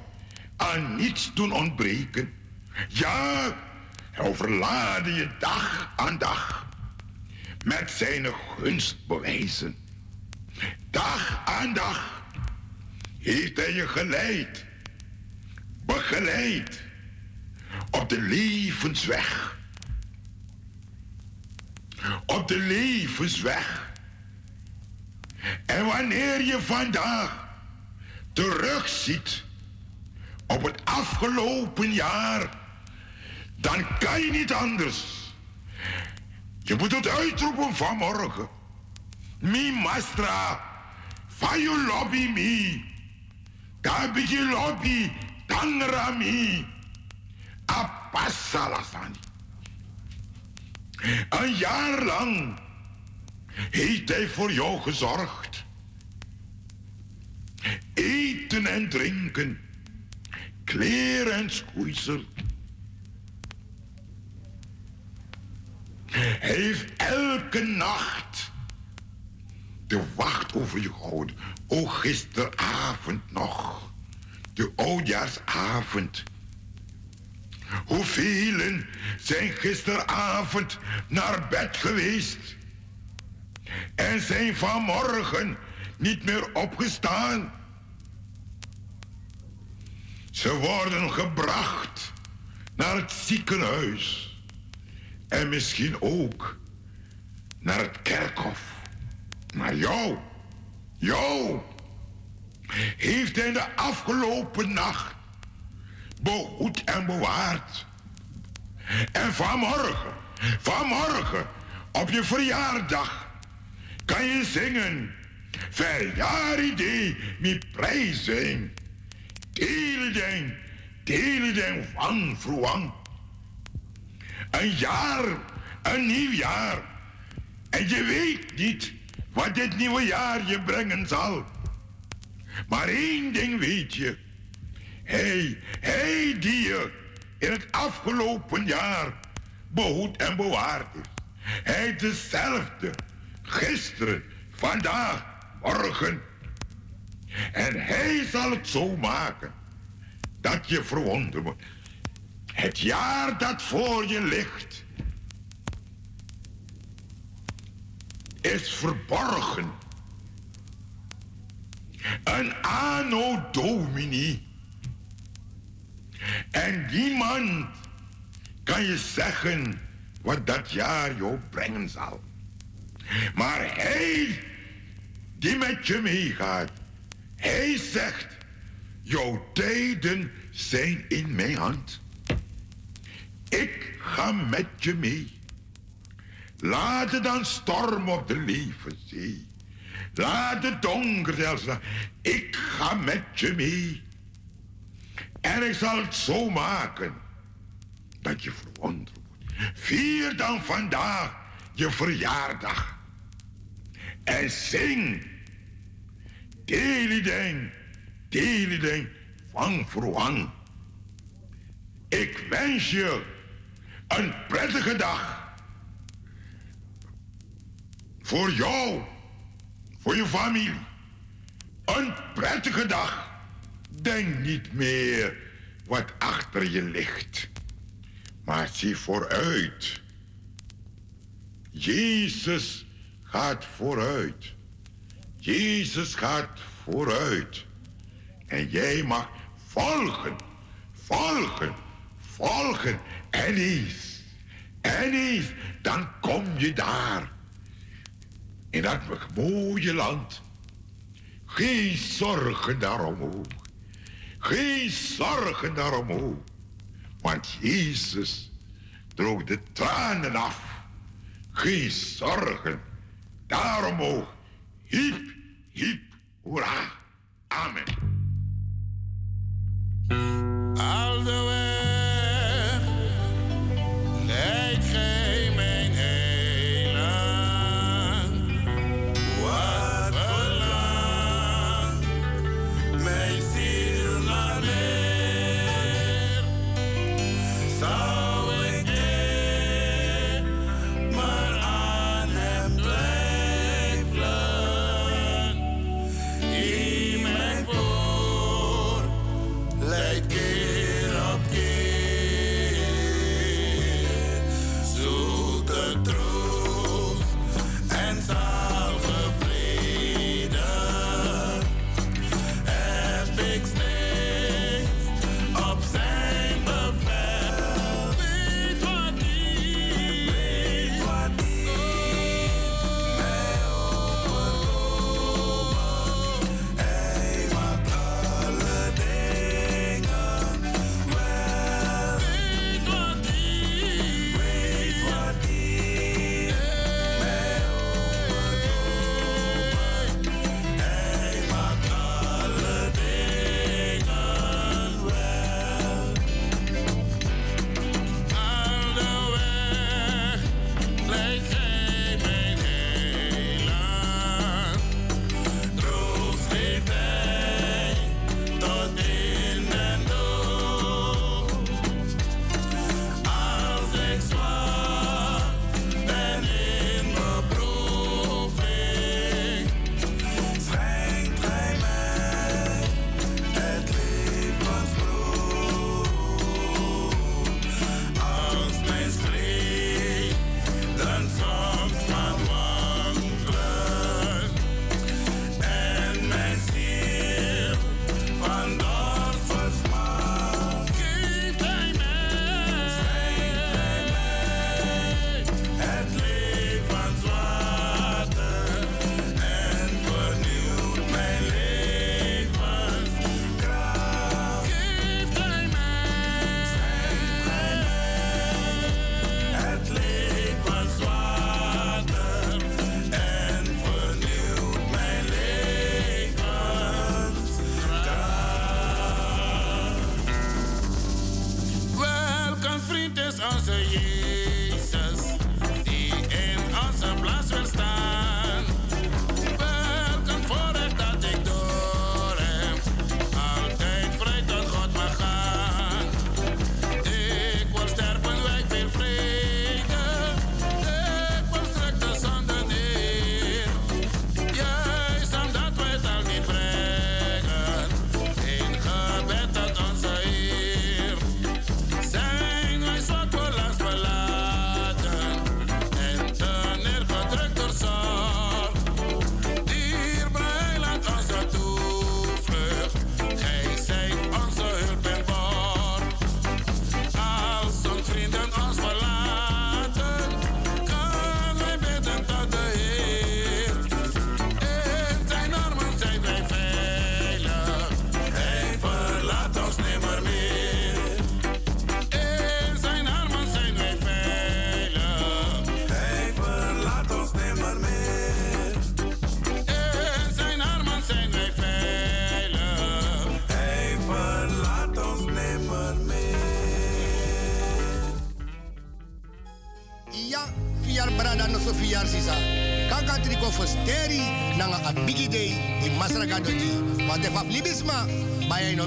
aan niets doen ontbreken. Ja, hij overlaadde je dag aan dag met zijn gunstbewijzen. Dag aan dag heeft hij je geleid, begeleid op de levensweg. Op de levensweg. En wanneer je vandaag terugziet op het afgelopen jaar, dan kan je niet anders. Je moet het uitroepen vanmorgen. Mi mastra, van je lobby mi. Daar je lobby, tangra mi. Apassalasani. Een jaar lang heeft hij voor jou gezorgd. En drinken, kleren en schoeisel. Heeft elke nacht de wacht over je gehouden. O gisteravond nog, de oudjaarsavond. Hoeveel zijn gisteravond naar bed geweest en zijn vanmorgen niet meer opgestaan. Ze worden gebracht naar het ziekenhuis en misschien ook naar het kerkhof. Maar jou, jou, heeft hij de afgelopen nacht behoed en bewaard. En vanmorgen, vanmorgen, op je verjaardag, kan je zingen. Verjaardag, mi prijzen. Teleden, teleden van vroeg. Een jaar, een nieuw jaar. En je weet niet wat dit nieuwe jaar je brengen zal. Maar één ding weet je. Hij, hij die je in het afgelopen jaar behoed en bewaard is. Hij dezelfde. Gisteren, vandaag, morgen. En hij zal het zo maken dat je verwonderd. Het jaar dat voor je ligt is verborgen. Een anno domini. En niemand kan je zeggen wat dat jaar jou brengen zal. Maar hij die met je meegaat, hij zegt, jouw tijden zijn in mijn hand. Ik ga met je mee. Laat het dan storm op de levenzee. Laat het donker zelfs. Ik ga met je mee. En ik zal het zo maken dat je verwonderd wordt. Vier dan vandaag je verjaardag. En zing. Delideng, delideng, van verwang. Ik wens je een prettige dag. Voor jou, voor je familie. Een prettige dag. Denk niet meer wat achter je ligt. Maar zie vooruit. Jezus gaat vooruit. Jezus gaat vooruit. En jij mag volgen, volgen, volgen. En eens, en eens, dan kom je daar. In dat mooie land. Geen zorgen daarom Geen zorgen daarom Want Jezus droog de tranen af. Geen zorgen daarom. Hiep, hiep, hoera. Amen. Al de weg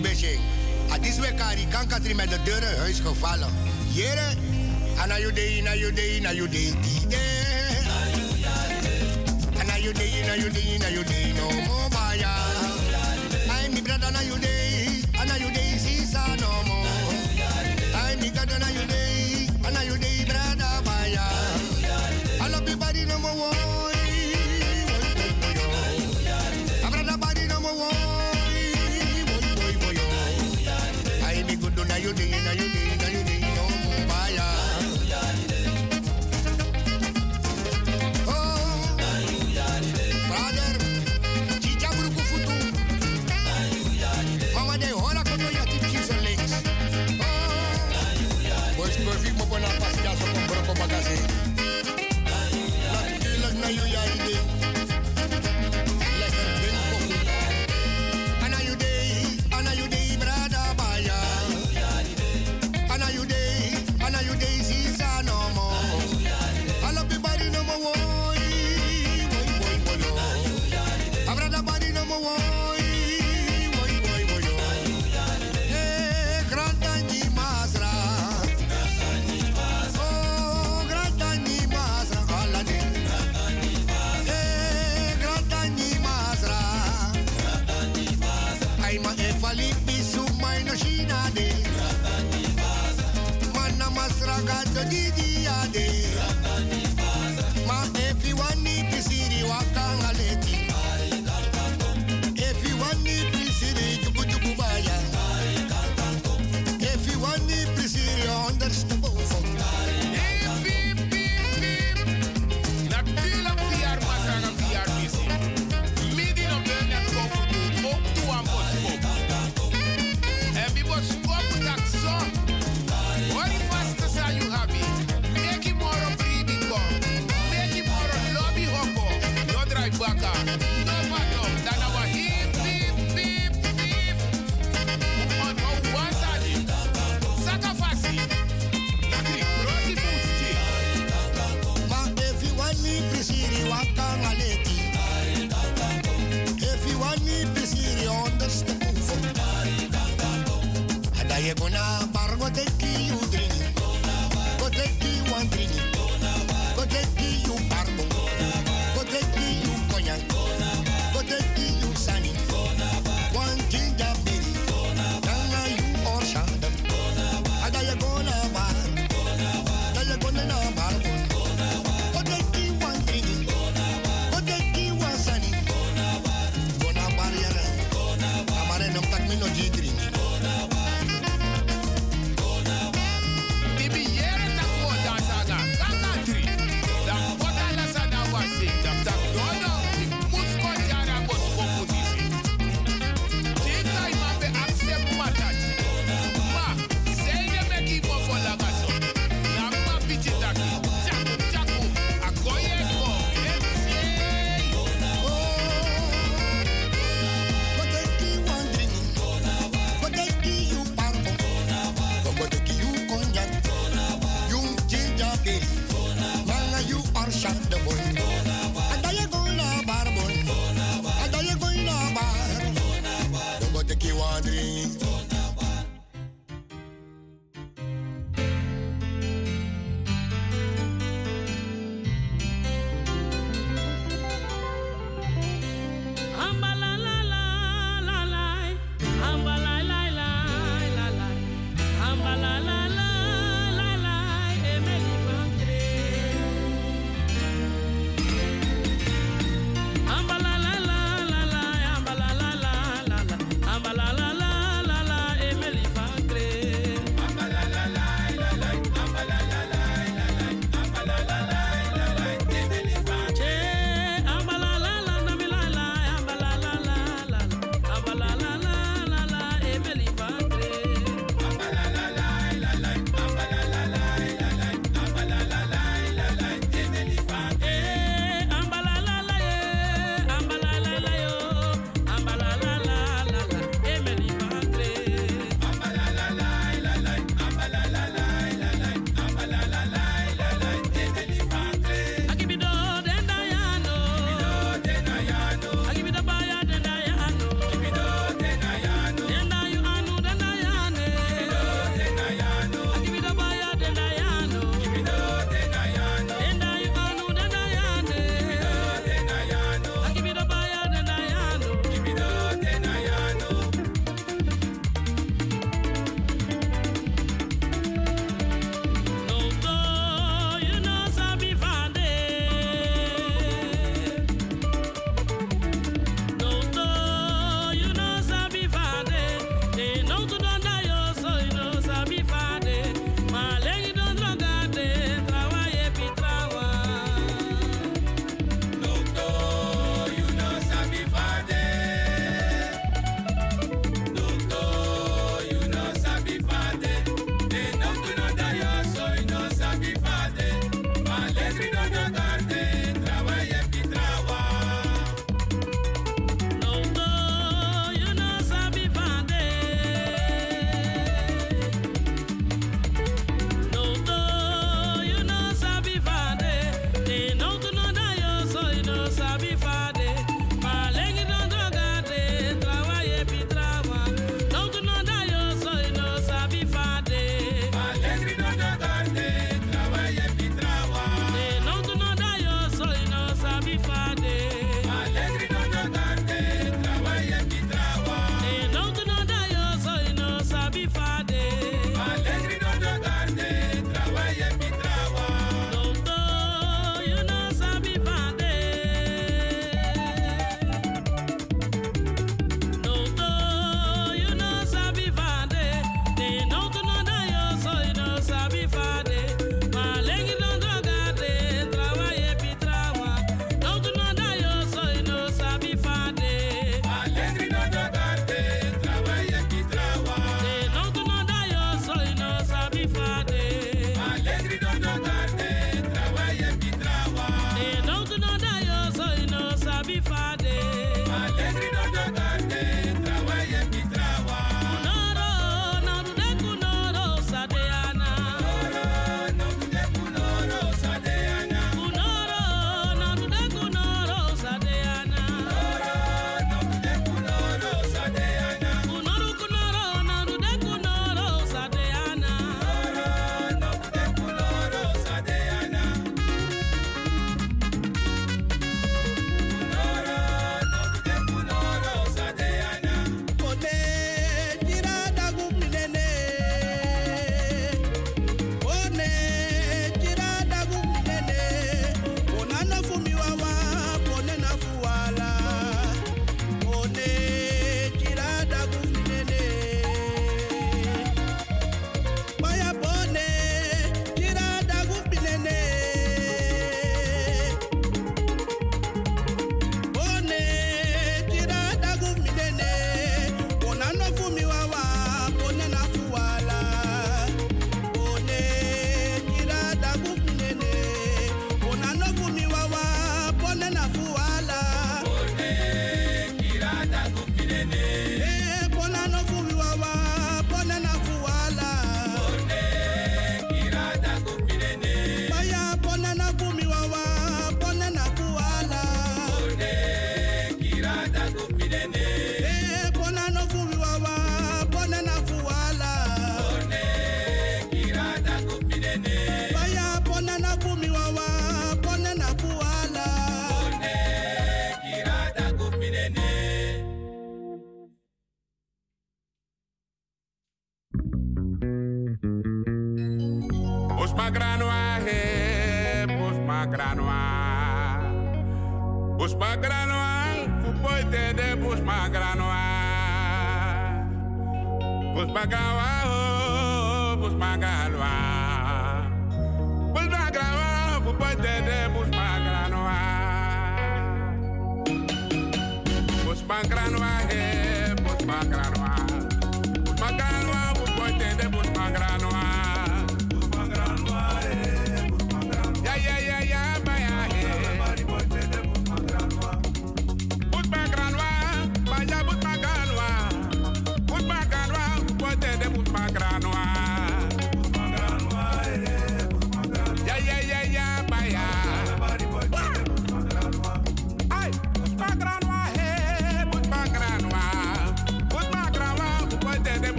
beschik. Ah, Het is weer ah, kari, kan Katrin met de deuren huis gevallen. Jere, ana ah, judei, na judei, na judei.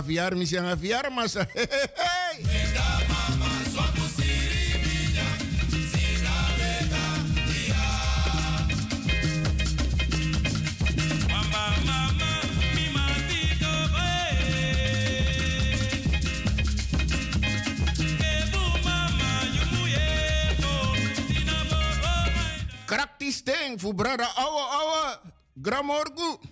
afiar, misi yang afiar masa. Kraktis teng fu brada awa awa gramorgu.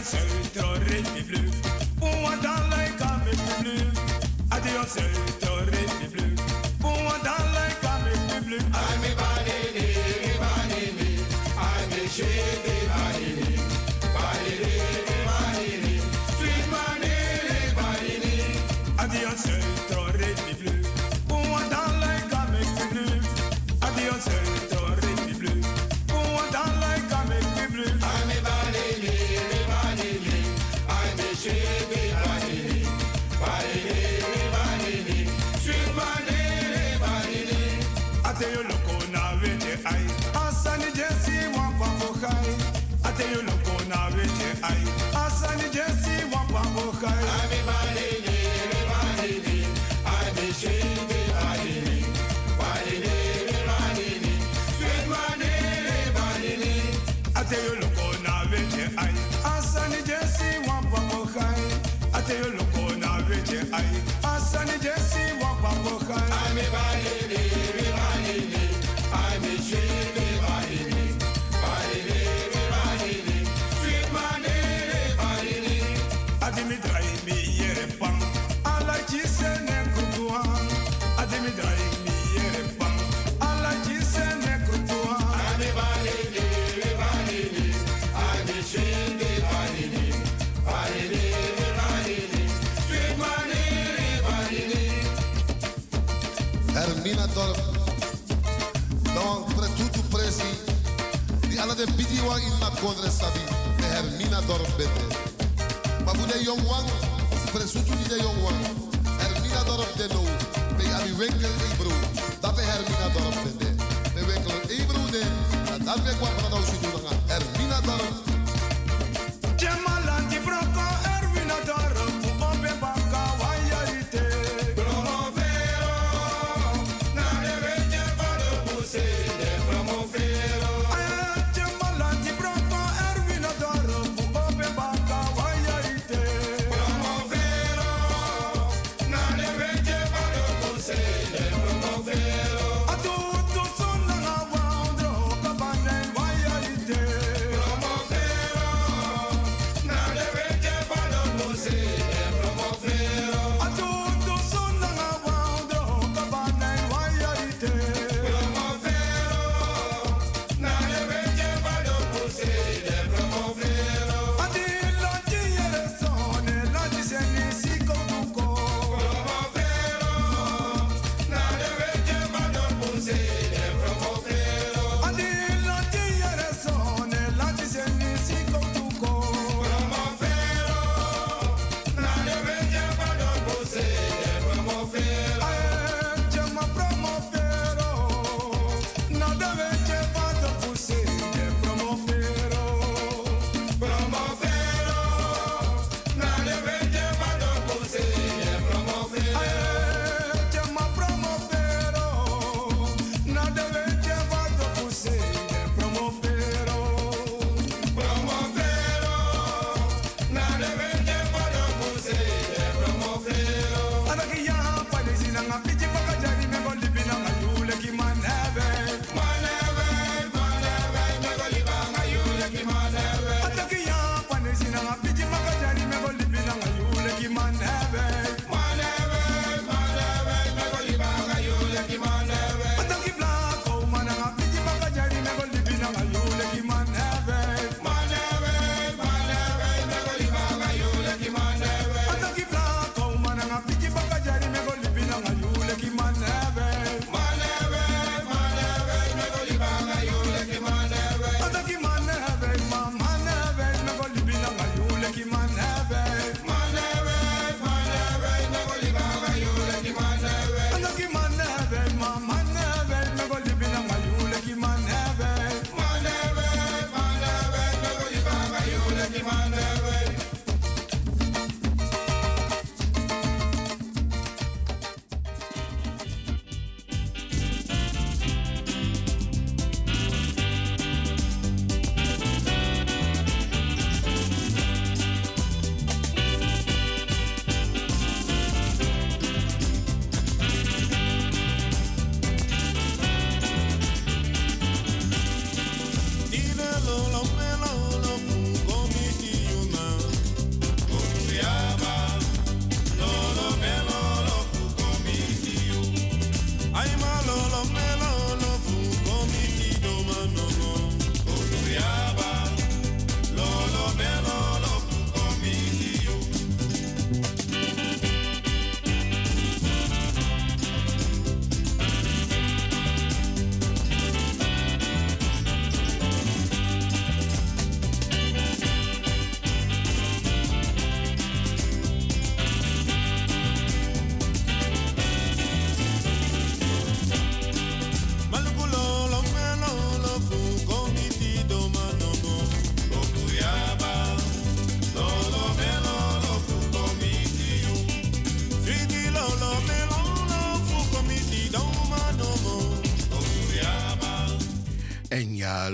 Adios ut drar riktigt blut. Och att alla met de blut. Adios. Everybody. de biti wan in mat kondre sabi de hermina dorp bete ma fu de yon wan presutu di de yon wan hermina dorp de nou pe abi winkel e bro da pe hermina dorp bete pe winkel e bro de da pe kwa pra nou si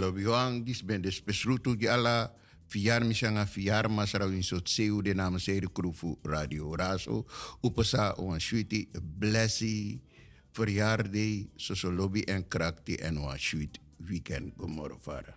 En ja, lobiwang, dis ben de spesrutu di ala fiar misanga fiar masara win sot seu de namen sede krufu radio raso. Upasa wan shuiti blessi verjaardag so so lobby en krakti en wan shuit weekend gomorro vara.